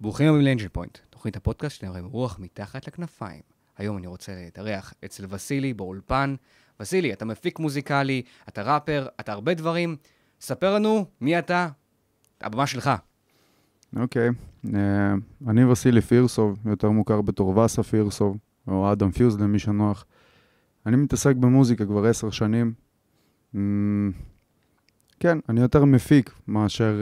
ברוכים הבאים לאנג'ל פוינט, תוכנית הפודקאסט שאתם רואים רוח מתחת לכנפיים. היום אני רוצה להתארח אצל וסילי באולפן. וסילי, אתה מפיק מוזיקלי, אתה ראפר, אתה הרבה דברים. ספר לנו מי אתה, הבמה שלך. אוקיי, okay. אה, uh, אני וסילי פירסוב, יותר מוכר בתור וסה פירסוב, או אדם פיוז למי שנוח. אני מתעסק במוזיקה כבר עשר שנים. Mm, כן, אני יותר מפיק מאשר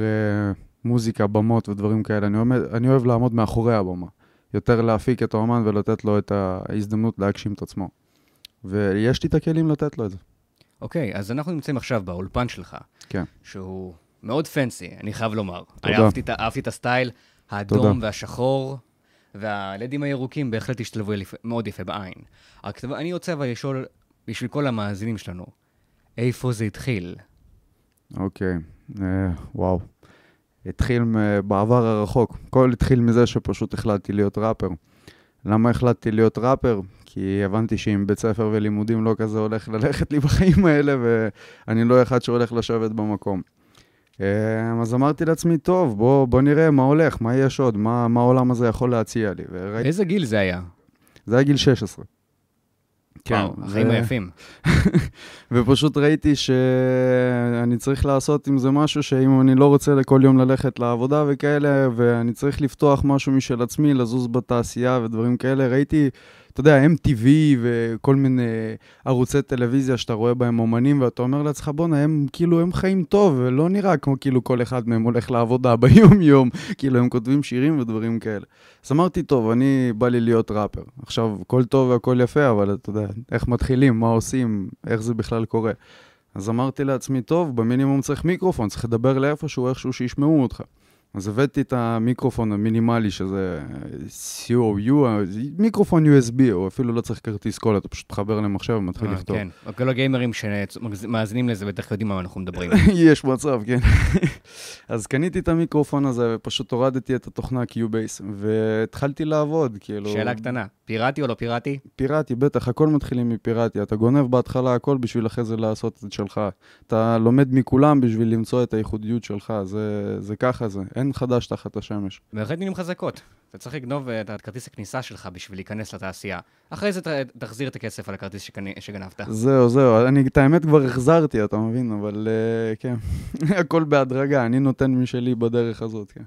uh, מוזיקה, במות ודברים כאלה. אני, עומד, אני אוהב לעמוד מאחורי הבמה. יותר להפיק את האומן ולתת לו את ההזדמנות להגשים את עצמו. ויש לי את הכלים לתת לו את זה. אוקיי, okay, אז אנחנו נמצאים עכשיו באולפן שלך. כן. שהוא מאוד פנסי, אני חייב לומר. תודה. אהבתי, אהבתי את הסטייל האדום תודה. והשחור, והלדים הירוקים בהחלט השתלבו מאוד יפה בעין. רק אני רוצה אבל לשאול, בשביל כל המאזינים שלנו, איפה זה התחיל? אוקיי, uh, וואו. התחיל בעבר הרחוק. הכל התחיל מזה שפשוט החלטתי להיות ראפר. למה החלטתי להיות ראפר? כי הבנתי שאם בית ספר ולימודים לא כזה הולך ללכת לי בחיים האלה, ואני לא אחד שהולך לשבת במקום. אז אמרתי לעצמי, טוב, בוא, בוא נראה מה הולך, מה יש עוד, מה, מה העולם הזה יכול להציע לי. וראי... איזה גיל זה היה? זה היה גיל 16. כן, וואו, החיים. היפים. ופשוט ראיתי שאני צריך לעשות עם זה משהו שאם אני לא רוצה לכל יום ללכת לעבודה וכאלה, ואני צריך לפתוח משהו משל עצמי, לזוז בתעשייה ודברים כאלה, ראיתי, אתה יודע, MTV וכל מיני ערוצי טלוויזיה שאתה רואה בהם אומנים, ואתה אומר לעצמך, בואנה, הם כאילו, הם חיים טוב, ולא נראה כמו כאילו כל אחד מהם הולך לעבודה ביום-יום, כאילו, הם כותבים שירים ודברים כאלה. אז אמרתי, טוב, אני, בא לי להיות ראפר. עכשיו, הכל טוב והכל יפה, אבל אתה יודע, איך מתחילים, מה עושים, איך זה בכלל קורה. אז אמרתי לעצמי, טוב, במינימום צריך מיקרופון, צריך לדבר לאיפשהו, איכשהו שישמעו אותך. אז הבאתי את המיקרופון המינימלי, שזה COU, מיקרופון USB, או אפילו לא צריך כרטיס קול, אתה פשוט מחבר למחשב ומתחיל לכתוב. כן, כל הגיימרים שמאזינים לזה בטח יודעים מה אנחנו מדברים. יש מצב, כן. אז קניתי את המיקרופון הזה, ופשוט הורדתי את התוכנה Q-Base, והתחלתי לעבוד, כאילו... שאלה קטנה, פיראטי או לא פיראטי? פיראטי, בטח, הכל מתחילים מפיראטי. אתה גונב בהתחלה הכל בשביל אחרי זה לעשות את שלך. אתה לומד מכולם בשביל למצוא את הייחודיות שלך, זה, זה ככה זה. אין חדש תחת השמש. בהחלט מילים חזקות. אתה צריך לגנוב את כרטיס הכניסה שלך בשביל להיכנס לתעשייה. אחרי זה ת, תחזיר את הכסף על הכרטיס שקני, שגנבת. זהו, זהו. אני את האמת כבר החזרתי, אתה מבין? אבל uh, כן, הכל בהדרגה. אני נותן משלי בדרך הזאת, כן.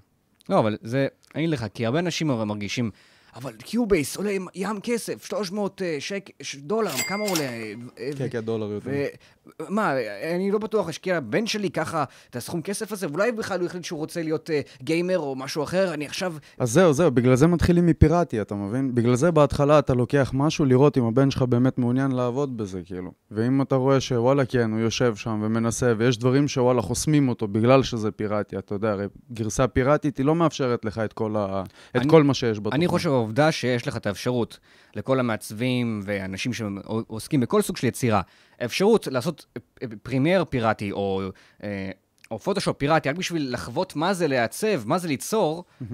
לא, אבל זה, אני לך, כי הרבה אנשים מרגישים... אבל Cubase עולה ים כסף, 300 שק, דולר, כמה עולה? כן, כן, דולר יותר. מה, אני לא בטוח להשקיע לבן שלי ככה את הסכום כסף הזה, ואולי בכלל הוא החליט שהוא רוצה להיות גיימר או משהו אחר, אני עכשיו... אז זהו, זהו, בגלל זה מתחילים מפיראטי, אתה מבין? בגלל זה בהתחלה אתה לוקח משהו לראות אם הבן שלך באמת מעוניין לעבוד בזה, כאילו. ואם אתה רואה שוואלה, כן, הוא יושב שם ומנסה, ויש דברים שוואלה חוסמים אותו בגלל שזה פיראטי, אתה יודע, הרי גרסה פיראטית היא לא מאפשרת לך את כל, ה... את אני, כל מה שיש בתוכנית. אני חושב העובדה שיש לך את האפשרות לכל המעצבים ואנשים שעוסקים בכל סוג של יצירה, האפשרות לעשות פרימייר פיראטי או, או פוטושופ פיראטי רק בשביל לחוות מה זה לעצב, מה זה ליצור, mm-hmm.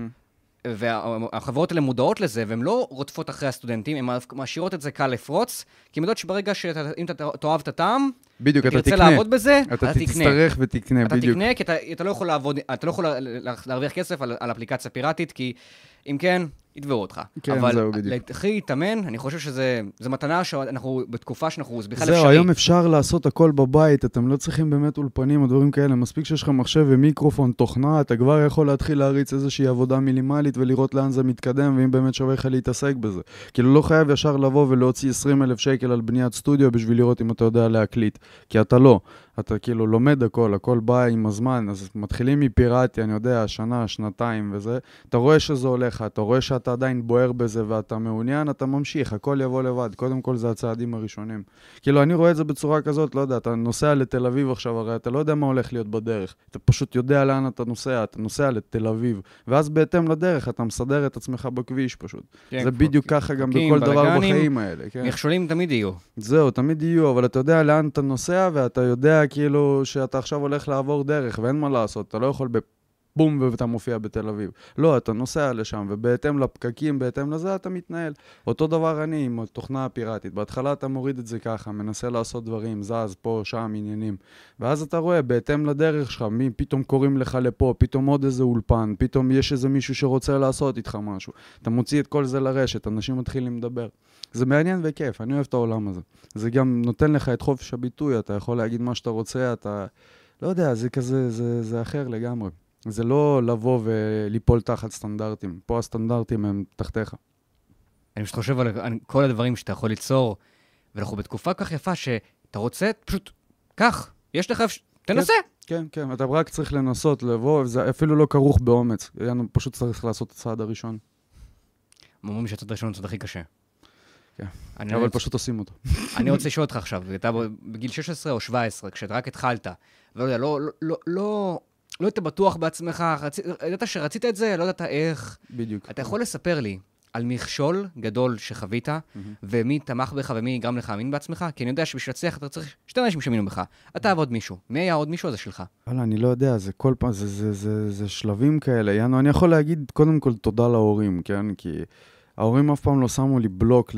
והחברות האלה מודעות לזה, והן לא רודפות אחרי הסטודנטים, הן משאירות את זה קל לפרוץ, כי הן יודעות שברגע שאם אתה תאהב את הטעם, בדיוק, אתה תקנה. לעבוד בזה, אתה, אתה תצטרך ותקנה, אתה בדיוק. אתה תקנה, כי אתה, אתה לא יכול לעבוד, אתה לא יכול להרוויח כסף על, על אפליקציה פיראטית, כי אם כן, יתבעו אותך. כן, אבל זהו, בדיוק. להתחיל להתאמן, אני חושב שזו מתנה שאנחנו, בתקופה שאנחנו, זה בכלל זהו, אפשרי. היום אפשר לעשות הכל בבית, אתם לא צריכים באמת אולפנים או דברים כאלה, מספיק שיש לך מחשב ומיקרופון, תוכנה, אתה כבר יכול להתחיל להריץ איזושהי עבודה מינימלית ולראות לאן זה מתקדם, ואם באמת שווה לך להתעסק בזה. כאילו, לא חייב ישר לבוא ולהוציא 20 אלף שקל על בניית סטודיו בשביל לראות אם אתה יודע להקליט, כי אתה לא. אתה כאילו לומד הכל, הכל בא עם הזמן, אז מתחילים מפיראטי, אני יודע, שנה, שנתיים וזה, אתה רואה שזה הולך, אתה רואה שאתה עדיין בוער בזה ואתה מעוניין, אתה ממשיך, הכל יבוא לבד. קודם כל זה הצעדים הראשונים. כאילו, אני רואה את זה בצורה כזאת, לא יודע, אתה נוסע לתל אביב עכשיו, הרי אתה לא יודע מה הולך להיות בדרך. אתה פשוט יודע לאן אתה נוסע, אתה נוסע לתל אביב, ואז בהתאם לדרך אתה מסדר את עצמך בכביש פשוט. כן, זה בדיוק ככה גם בכל דבר בחיים האלה. כן. מכשולים תמיד יהיו. זהו, תמיד יהיו, אבל אתה יודע לאן אתה נוסע, ואתה יודע כאילו שאתה עכשיו הולך לעבור דרך, ואין מה לעשות, אתה לא יכול בום, ואתה מופיע בתל אביב. לא, אתה נוסע לשם, ובהתאם לפקקים, בהתאם לזה, אתה מתנהל. אותו דבר אני עם התוכנה הפיראטית. בהתחלה אתה מוריד את זה ככה, מנסה לעשות דברים, זז פה, שם, עניינים. ואז אתה רואה, בהתאם לדרך שלך, מי פתאום קוראים לך לפה, פתאום עוד איזה אולפן, פתאום יש איזה מישהו שרוצה לעשות איתך משהו. אתה מוציא את כל זה לרשת, אנשים מתחילים לדבר. זה מעניין וכיף, אני אוהב את העולם הזה. זה גם נותן לך את חופש הביטוי, אתה יכול להגיד מה שאתה רוצה, אתה... לא יודע, זה כזה, זה, זה אחר לגמרי. זה לא לבוא וליפול תחת סטנדרטים. פה הסטנדרטים הם תחתיך. אני פשוט חושב על כל הדברים שאתה יכול ליצור, ואנחנו בתקופה כך יפה שאתה רוצה, פשוט, קח, יש לך, תנסה. כן, כן, אתה רק צריך לנסות לבוא, וזה אפילו לא כרוך באומץ. פשוט צריך לעשות את הצעד הראשון. אומרים שהצעד הראשון הוא הצעד הכי קשה. כן, אבל רוצה... פשוט עושים אותו. אני רוצה לשאול אותך עכשיו, אתה בגיל 16 או 17, כשאתה רק התחלת, ולא יודע, לא, לא, לא, לא, לא היית בטוח בעצמך, רצ... ידעת שרצית את זה, לא ידעת איך. בדיוק. אתה יכול לספר לי על מכשול גדול שחווית, mm-hmm. ומי תמך בך ומי יגרם לך להאמין בעצמך? כי אני יודע שבשביל להצליח אתה צריך שתי אנשים שיאמינו בך. אתה ועוד מישהו. מי היה עוד מישהו הזה שלך? וואלה, אני לא יודע, זה כל פעם, זה, זה, זה, זה שלבים כאלה. יאנו, אני יכול להגיד קודם כל תודה להורים, כן? כי... ההורים אף פעם לא שמו לי בלוק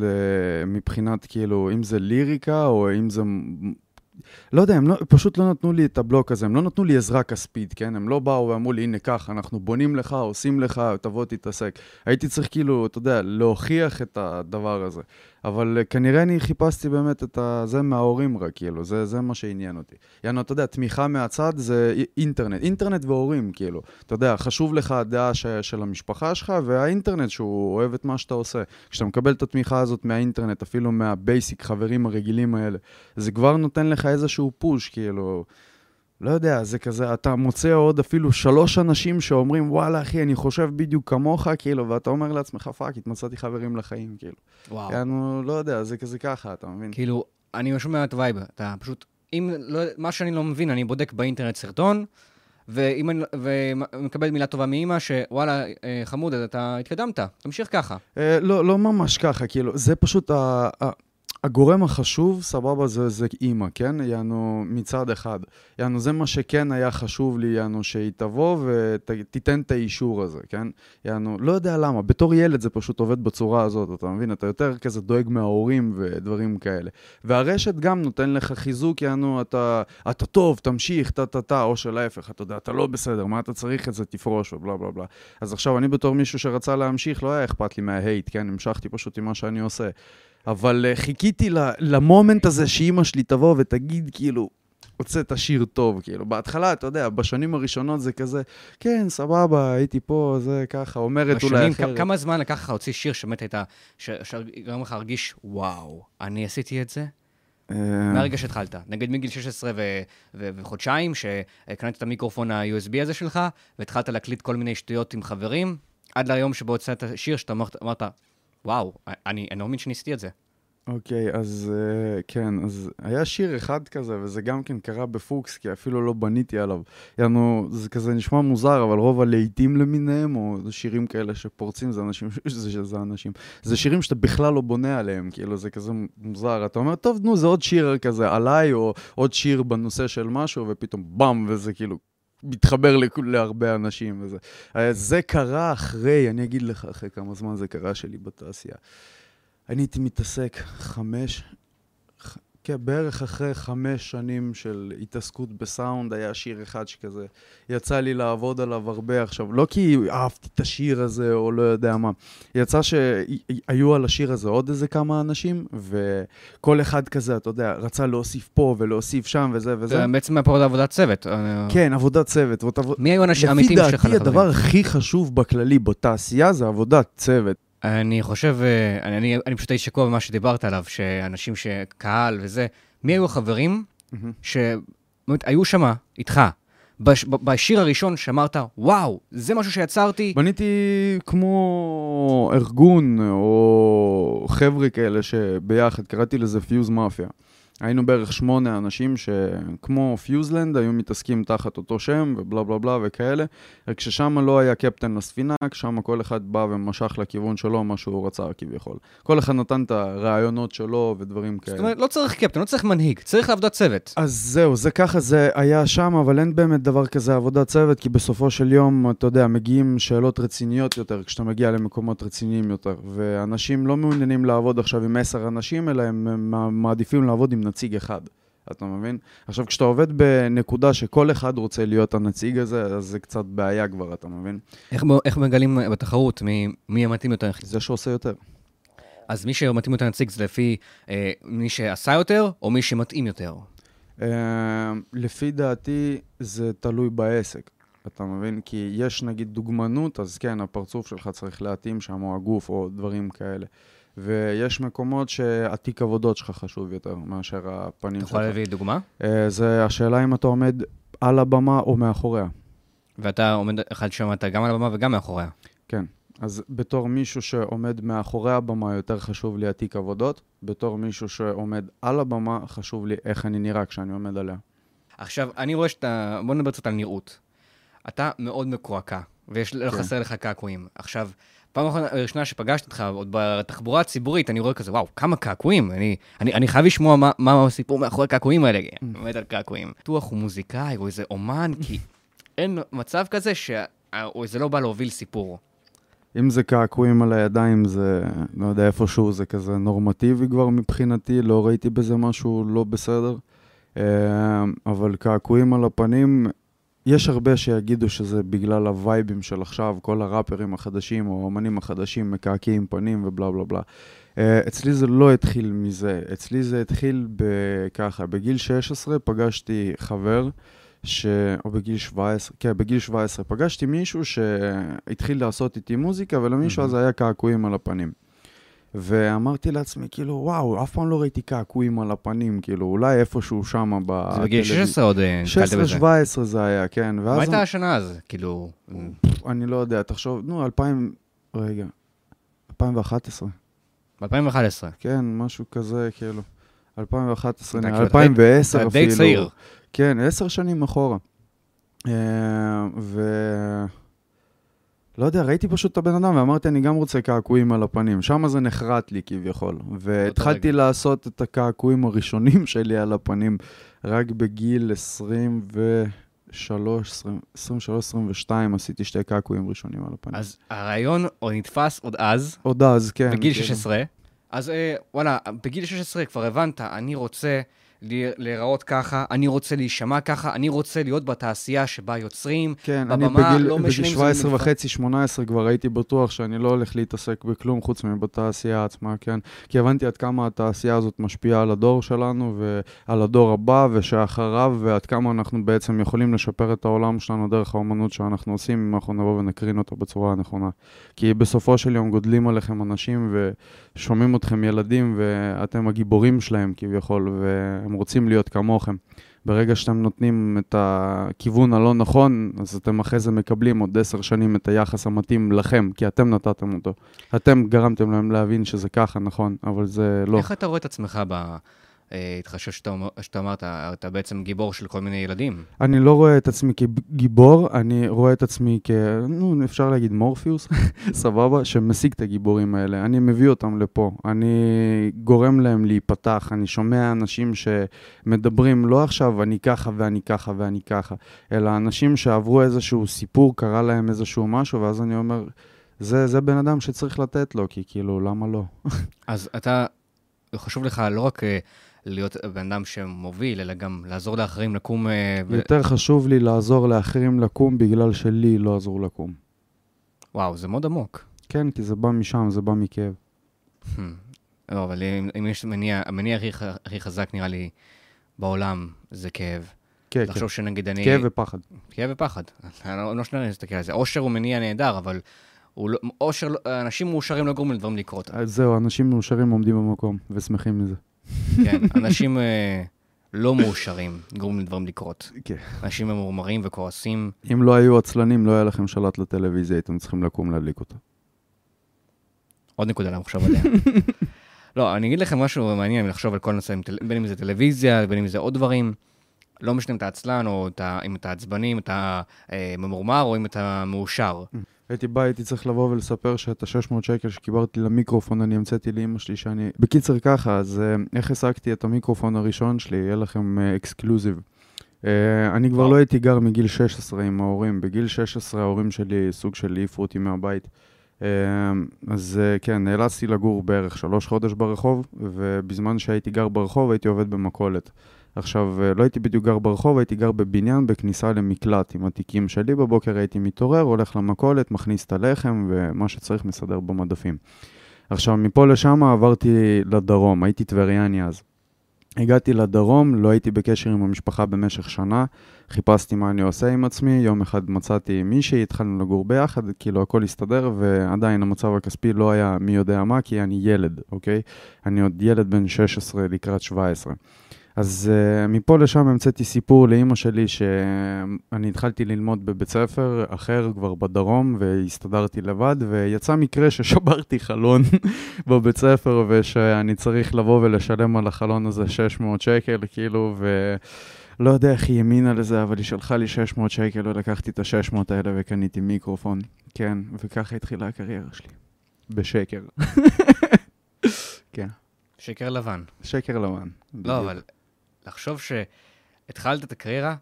מבחינת, כאילו, אם זה ליריקה או אם זה לא יודע, הם לא, פשוט לא נתנו לי את הבלוק הזה, הם לא נתנו לי עזרה כספית, כן? הם לא באו ואמרו לי, הנה, קח, אנחנו בונים לך, עושים לך, תבוא תתעסק. הייתי צריך כאילו, אתה יודע, להוכיח את הדבר הזה. אבל uh, כנראה אני חיפשתי באמת את זה מההורים רק, כאילו, זה, זה מה שעניין אותי. יענו, אתה יודע, תמיכה מהצד זה אינטרנט, אינטרנט והורים, כאילו. אתה יודע, חשוב לך הדעה ש, של המשפחה שלך והאינטרנט שהוא אוהב את מה שאתה עושה. כשאתה מקבל את התמיכה הזאת מהאינטרנט, אפילו מהבייסיק, חברים הרגילים האלה, זה כבר נותן לך איזשהו פוש, כאילו... לא יודע, זה כזה, אתה מוצא עוד אפילו שלוש אנשים שאומרים, וואלה, אחי, אני חושב בדיוק כמוך, כאילו, ואתה אומר לעצמך, fuck, מצאתי חברים לחיים, כאילו. וואו. יענו, לא יודע, זה כזה ככה, אתה מבין? כאילו, אני שומע את vibe, אתה פשוט, אם, לא, מה שאני לא מבין, אני בודק באינטרנט סרטון, ואם אני, ומקבל מילה טובה מאימא, שוואלה, אה, חמוד, אתה התקדמת, תמשיך ככה. אה, לא, לא ממש ככה, כאילו, זה פשוט ה... הגורם החשוב, סבבה, זה, זה אימא, כן? יענו, מצד אחד. יענו, זה מה שכן היה חשוב לי, יענו, שהיא תבוא ותיתן את האישור הזה, כן? יענו, לא יודע למה, בתור ילד זה פשוט עובד בצורה הזאת, אתה מבין? אתה יותר כזה דואג מההורים ודברים כאלה. והרשת גם נותן לך חיזוק, יענו, אתה, אתה טוב, תמשיך, טה-טה-טה, או שלהפך, אתה יודע, אתה לא בסדר, מה אתה צריך את זה, תפרוש, ובלה בלה בלה. אז עכשיו, אני בתור מישהו שרצה להמשיך, לא היה אכפת לי מההייט, כן? המשכתי פשוט עם מה שאני עושה. אבל uh, חיכיתי למומנט הזה שאימא שלי תבוא ותגיד, כאילו, הוצאת שיר טוב, כאילו. בהתחלה, אתה יודע, בשנים הראשונות זה כזה, כן, סבבה, הייתי פה, זה ככה, אומרת אולי אחרת. כמה זמן לקח לך להוציא שיר שבאמת הייתה, שגרם לך להרגיש, וואו, אני עשיתי את זה? אה, מהרגע שהתחלת, נגיד מגיל 16 ו- ו- וחודשיים, שקנית את המיקרופון ה-USB הזה שלך, והתחלת להקליט כל מיני שטויות עם חברים, עד ליום שבו הוצאת שיר שאתה אמרת, וואו, אני, לא מאמין שניסיתי את זה. אוקיי, okay, אז uh, כן, אז היה שיר אחד כזה, וזה גם כן קרה בפוקס, כי אפילו לא בניתי עליו. יענו, זה כזה נשמע מוזר, אבל רוב הלהיטים למיניהם, או שירים כאלה שפורצים, זה אנשים, זה, זה אנשים. זה שירים שאתה בכלל לא בונה עליהם, כאילו, זה כזה מוזר. אתה אומר, טוב, נו, זה עוד שיר כזה עליי, או עוד שיר בנושא של משהו, ופתאום באם, וזה כאילו מתחבר להרבה אנשים וזה. אה, זה קרה אחרי, אני אגיד לך אחרי כמה זמן זה קרה שלי בתעשייה. אני הייתי מתעסק חמש, כן, בערך אחרי חמש שנים של התעסקות בסאונד, היה שיר אחד שכזה, יצא לי לעבוד עליו הרבה עכשיו, לא כי אהבתי את השיר הזה או לא יודע מה, יצא שהיו על השיר הזה עוד איזה כמה אנשים, וכל אחד כזה, אתה יודע, רצה להוסיף פה ולהוסיף שם וזה וזה. זה בעצם פה עבודת צוות. כן, עבודת צוות. מי היו האנשים האמיתיים שלך? לפי דעתי, הדבר הכי חשוב בכללי בתעשייה זה עבודת צוות. אני חושב, אה, אני, אני, אני פשוט הייתי שקוע במה שדיברת עליו, שאנשים שקהל וזה, מי היו החברים mm-hmm. שבאמת היו שם איתך? בש, בשיר הראשון שאמרת, וואו, זה משהו שיצרתי. בניתי כמו ארגון או חבר'ה כאלה שביחד, קראתי לזה פיוז מאפיה. היינו בערך שמונה אנשים שכמו פיוזלנד היו מתעסקים תחת אותו שם ובלה בלה בלה וכאלה, רק ששם לא היה קפטן לספינה, שם כל אחד בא ומשך לכיוון שלו מה שהוא רצה כביכול. כל אחד נתן את הרעיונות שלו ודברים כאלה. זאת אומרת, לא צריך קפטן, לא צריך מנהיג, צריך עבודת צוות. אז זהו, זה ככה זה היה שם, אבל אין באמת דבר כזה עבודת צוות, כי בסופו של יום, אתה יודע, מגיעים שאלות רציניות יותר כשאתה מגיע למקומות רציניים יותר, ואנשים לא מעוניינים לעבוד עכשיו עם עשר אנשים, אלא הם מעדיפים לעבוד עם נציג אחד. אתה מבין? עכשיו, כשאתה עובד בנקודה שכל אחד רוצה להיות הנציג הזה, אז זה קצת בעיה כבר, אתה מבין? איך, איך מגלים בתחרות מי, מי המתאים יותר? זה שעושה יותר. אז מי שמתאים יותר נציג זה לפי אה, מי שעשה יותר, או מי שמתאים יותר? אה, לפי דעתי, זה תלוי בעסק. אתה מבין? כי יש נגיד דוגמנות, אז כן, הפרצוף שלך צריך להתאים שם, או הגוף, או דברים כאלה. ויש מקומות שהתיק עבודות שלך חשוב יותר מאשר הפנים שלך. אתה יכול להביא דוגמה? Uh, זה השאלה אם אתה עומד על הבמה או מאחוריה. ואתה עומד אחד שעומדת גם על הבמה וגם מאחוריה. כן. אז בתור מישהו שעומד מאחורי הבמה, יותר חשוב לי התיק עבודות. בתור מישהו שעומד על הבמה, חשוב לי איך אני נראה כשאני עומד עליה. עכשיו, אני רואה שאתה... בוא נדבר קצת על נראות. אתה מאוד מקועקע, ויש כן. חסר לך קעקועים. עכשיו, פעם ראשונה שפגשתי אותך, עוד בתחבורה הציבורית, אני רואה כזה, וואו, כמה קעקועים. אני, אני, אני חייב לשמוע מה, מה הסיפור מאחורי הקעקועים האלה. Mm. באמת על קעקועים. בטוח הוא מוזיקאי, או איזה אומן, כי אין מצב כזה שזה לא בא להוביל סיפור. אם זה קעקועים על הידיים, זה, לא יודע, איפשהו זה כזה נורמטיבי כבר מבחינתי, לא ראיתי בזה משהו לא בסדר. אה, אבל קעקועים על הפנים, יש הרבה שיגידו שזה בגלל הווייבים של עכשיו, כל הראפרים החדשים או האמנים החדשים מקעקעים פנים ובלה בלה בלה. Uh, אצלי זה לא התחיל מזה, אצלי זה התחיל ככה, בגיל 16 פגשתי חבר, ש... או בגיל 17, כן, בגיל 17 פגשתי מישהו שהתחיל לעשות איתי מוזיקה, ולמישהו הזה היה קעקועים על הפנים. ואמרתי לעצמי, כאילו, וואו, אף פעם לא ראיתי קעקועים על הפנים, כאילו, אולי איפשהו שם בטלוויזיה. זה בגיל 16 עוד אה, נתקלת בזה? 16-17 זה היה, כן. מה הייתה השנה אז? כאילו... אני לא יודע, תחשוב, נו, 2000, רגע, 2011. ב-2011. כן, משהו כזה, כאילו. 2011, 2010 אפילו. די צעיר. כן, עשר שנים אחורה. אה, ו... לא יודע, ראיתי פשוט את הבן אדם ואמרתי, אני גם רוצה קעקועים על הפנים. שם זה נחרט לי כביכול. והתחלתי לעשות את הקעקועים הראשונים שלי על הפנים רק בגיל 23, 22 עשיתי שתי קעקועים ראשונים על הפנים. אז הרעיון עוד נתפס עוד אז. עוד אז, כן. בגיל 16. כן. אז אה, וואלה, בגיל 16 כבר הבנת, אני רוצה... להיראות ככה, אני רוצה להישמע ככה, אני רוצה להיות בתעשייה שבה יוצרים, כן, בבמה, אני בגיל, לא משנה אם זה... בגיל 17 וחצי, 18 כבר הייתי בטוח שאני לא הולך להתעסק בכלום חוץ מבתעשייה עצמה, כן? כי הבנתי עד כמה התעשייה הזאת משפיעה על הדור שלנו ועל הדור הבא ושאחריו, ועד כמה אנחנו בעצם יכולים לשפר את העולם שלנו דרך האומנות שאנחנו עושים, אם אנחנו נבוא ונקרין אותו בצורה הנכונה. כי בסופו של יום גודלים עליכם אנשים ושומעים אתכם ילדים, ואתם הגיבורים שלהם כביכול, ו... הם רוצים להיות כמוכם. ברגע שאתם נותנים את הכיוון הלא נכון, אז אתם אחרי זה מקבלים עוד עשר שנים את היחס המתאים לכם, כי אתם נתתם אותו. אתם גרמתם להם להבין שזה ככה, נכון, אבל זה לא. איך אתה רואה את עצמך ב... התחשב שאתה, שאתה אמרת, אתה בעצם גיבור של כל מיני ילדים. אני לא רואה את עצמי כגיבור, אני רואה את עצמי כ... נו, אפשר להגיד מורפיוס, סבבה, שמשיג את הגיבורים האלה. אני מביא אותם לפה, אני גורם להם להיפתח, אני שומע אנשים שמדברים לא עכשיו אני ככה ואני ככה ואני ככה, אלא אנשים שעברו איזשהו סיפור, קרה להם איזשהו משהו, ואז אני אומר, זה, זה בן אדם שצריך לתת לו, כי כאילו, למה לא? אז אתה, חשוב לך לא רק... אה, להיות בן אדם שמוביל, אלא גם לעזור לאחרים לקום... אה, יותר ו... חשוב לי לעזור לאחרים לקום בגלל שלי לא עזרו לקום. וואו, זה מאוד עמוק. כן, כי זה בא משם, זה בא מכאב. Hmm. לא, אבל אם, אם יש מניע, המניע הכי, הכי חזק נראה לי בעולם זה כאב. כן, כן. לחשוב שנגיד אני... כאב ופחד. כאב ופחד. אני לא, לא שניה להסתכל על זה. אושר הוא מניע נהדר, אבל לא, אושר, אנשים מאושרים לא גורמים לדברים לקרות. זהו, אנשים מאושרים עומדים במקום ושמחים מזה. כן, אנשים אה, לא מאושרים גורמים לדברים לקרות. כן. אנשים ממורמרים וכועסים. אם לא היו עצלנים, לא היה לכם שלט לטלוויזיה, הייתם צריכים לקום להדליק אותה. עוד נקודה למחשב עליה. לא, אני אגיד לכם משהו מעניין לחשוב על כל נושא, בין אם זה טלוויזיה, בין אם זה עוד דברים. לא משנה אם אתה עצלן, או אתה, אם אתה עצבני, אם אתה אה, ממורמר, או אם אתה מאושר. הייתי בא, הייתי צריך לבוא ולספר שאת ה-600 שקל שקיבלתי למיקרופון, אני המצאתי לאמא שלי שאני... בקיצר ככה, אז אה, איך השגתי את המיקרופון הראשון שלי? יהיה לכם exclusive. אה, אני כבר לא הייתי גר מגיל 16 עם ההורים. בגיל 16 ההורים שלי סוג של העיפו אותי מהבית. אה, אז uh, כן, נאלצתי לגור בערך שלוש חודש ברחוב, ובזמן שהייתי גר ברחוב הייתי עובד במכולת. עכשיו, אה, לא הייתי בדיוק גר ברחוב, הייתי גר בבניין בכניסה למקלט עם התיקים שלי. בבוקר הייתי מתעורר, הולך למכולת, מכניס את הלחם ומה שצריך מסדר במדפים. עכשיו, מפה לשם עברתי לדרום, הייתי טבריאני אז. הגעתי לדרום, לא הייתי בקשר עם המשפחה במשך שנה, חיפשתי מה אני עושה עם עצמי, יום אחד מצאתי מישהי, התחלנו לגור ביחד, כאילו הכל הסתדר, ועדיין המצב הכספי לא היה מי יודע מה, כי אני ילד, אוקיי? אני עוד ילד בן 16 לקראת 17. אז uh, מפה לשם המצאתי סיפור לאימא שלי שאני התחלתי ללמוד בבית ספר אחר כבר בדרום והסתדרתי לבד ויצא מקרה ששברתי חלון בבית ספר ושאני צריך לבוא ולשלם על החלון הזה 600 שקל כאילו ולא יודע איך היא האמינה לזה אבל היא שלחה לי 600 שקל ולקחתי את ה-600 האלה וקניתי מיקרופון כן וככה התחילה הקריירה שלי בשקר. כן. שקר לבן. שקר לבן. לא, אבל לחשוב שהתחלת את הקריירה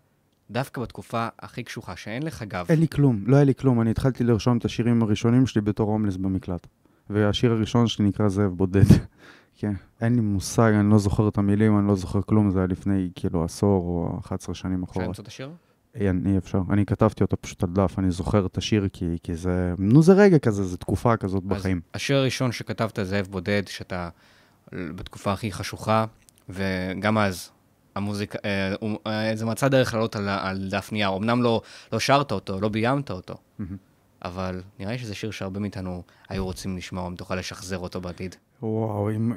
דווקא בתקופה הכי קשוחה, שאין לך גב. אין לי כלום, לא היה לי כלום. אני התחלתי לרשום את השירים הראשונים שלי בתור הומלס במקלט. והשיר הראשון שלי נקרא זאב בודד. כן, אין לי מושג, אני לא זוכר את המילים, אני לא זוכר כלום, זה היה לפני כאילו עשור או 11 שנים אחורה. אפשר למצוא את השיר? אין, אי אפשר. אני כתבתי אותו פשוט על דף, אני זוכר את השיר כי, כי זה, נו זה רגע כזה, זה תקופה כזאת בחיים. השיר הראשון שכתבת, זאב בודד, שאתה בתקופה הכי חשוכה, וגם אז המוזיקה, אה, אה, זה מצא דרך לעלות על, על דף נייר. אמנם לא, לא שרת אותו, לא ביימת אותו, mm-hmm. אבל נראה לי שזה שיר שהרבה מאיתנו היו רוצים לשמוע, אם תוכל לשחזר אותו בעתיד. וואו, אם,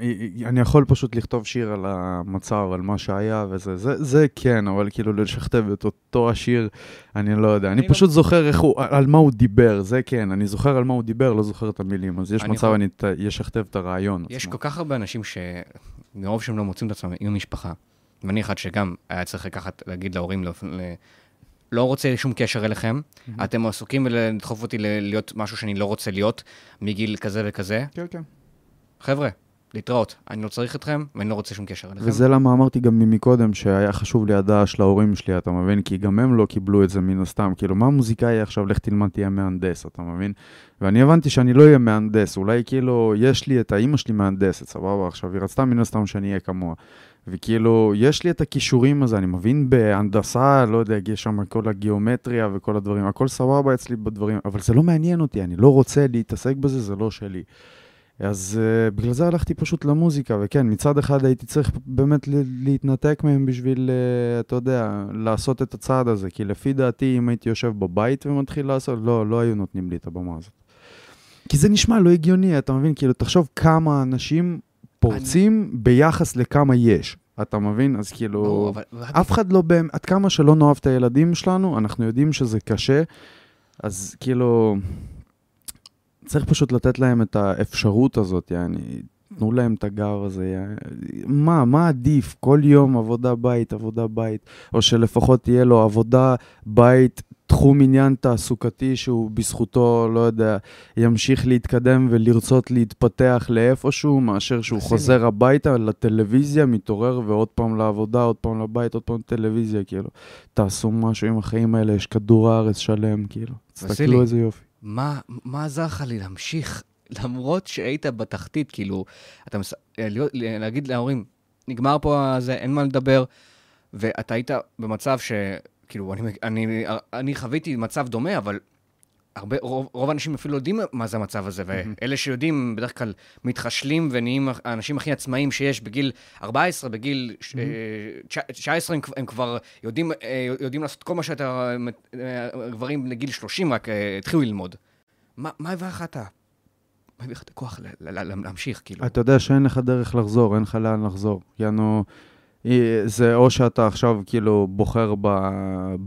אני יכול פשוט לכתוב שיר על המצב, על מה שהיה וזה, זה, זה כן, אבל כאילו לשכתב את אותו השיר, אני לא יודע. אני, אני פשוט לא... זוכר איך הוא, על מה הוא דיבר, זה כן, אני זוכר על מה הוא דיבר, לא זוכר את המילים, אז יש מצב יכול... אני אשכתב את הרעיון. יש עצמו. כל כך הרבה אנשים שמרוב שהם לא מוצאים את עצמם עם משפחה, ואני אחד שגם היה צריך לקחת, להגיד להורים, לא, לא רוצה שום קשר אליכם, mm-hmm. אתם עסוקים ולדחוף אותי להיות משהו שאני לא רוצה להיות, מגיל כזה וכזה. כן, כן. חבר'ה, להתראות. אני לא צריך אתכם, ואני לא רוצה שום קשר אליכם. וזה למה אמרתי גם ממקודם, שהיה חשוב לי הדעה של ההורים שלי, אתה מבין? כי גם הם לא קיבלו את זה מן הסתם. כאילו, מה מוזיקאי עכשיו, לך תלמד, תהיה מהנדס, אתה מבין? ואני הבנתי שאני לא אהיה מהנדס, אולי כאילו, יש לי את האימא שלי מהנדסת, סבבה? עכשיו, היא רצתה מן הסתם שאני אהיה כמוה. וכאילו, יש לי את הכישורים הזה, אני מבין בהנדסה, לא יודע, יש שם כל הגיאומטריה וכל הדברים, הכל סבבה אצלי בדברים, אבל זה לא מעניין אותי, אני לא רוצה להתעסק בזה, זה לא שלי. אז uh, בגלל זה הלכתי פשוט למוזיקה, וכן, מצד אחד הייתי צריך באמת להתנתק מהם בשביל, uh, אתה יודע, לעשות את הצעד הזה, כי לפי דעתי, אם הייתי יושב בבית ומתחיל לעשות, לא, לא היו נותנים לי את הבמה הזאת. כי זה נשמע לא הגיוני, אתה מבין? כאילו, תחשוב כמה אנשים פורצים אני... ביחס לכמה יש. אתה מבין? אז כאילו, לא, אבל... אף אחד לא באמת, עד כמה שלא נאהב את הילדים שלנו, אנחנו יודעים שזה קשה, אז כאילו, צריך פשוט לתת להם את האפשרות הזאת, יעני, תנו להם את הגב הזה. יעני. מה, מה עדיף? כל יום עבודה בית, עבודה בית, או שלפחות תהיה לו עבודה בית תחום עניין תעסוקתי שהוא בזכותו, לא יודע, ימשיך להתקדם ולרצות להתפתח לאיפשהו, מאשר שהוא חוזר הביתה לטלוויזיה, מתעורר ועוד פעם לעבודה, עוד פעם לבית, עוד פעם לטלוויזיה, כאילו. תעשו משהו עם החיים האלה, יש כדור הארץ שלם, כאילו. תסתכלו איזה יופי. מה, מה עזר לך לי להמשיך, למרות שהיית בתחתית, כאילו, אתה מס... להגיד להורים, נגמר פה הזה, אין מה לדבר, ואתה היית במצב ש... כאילו, אני, אני, אני חוויתי מצב דומה, אבל הרבה, רוב, רוב האנשים אפילו לא יודעים מה זה המצב הזה, ואלה שיודעים בדרך כלל מתחשלים ונהיים האנשים הכי עצמאיים שיש בגיל 14, בגיל 19, הם, הם כבר יודעים, אה, יודעים לעשות כל מה שאתה, אה, גברים לגיל 30 רק אה, התחילו ללמוד. מה, מה הביא לך אתה? מה הביא לך את הכוח להמשיך, כאילו? אתה יודע שאין לך דרך לחזור, אין לך לאן לחזור. יענו... אה, זה או שאתה עכשיו כאילו בוחר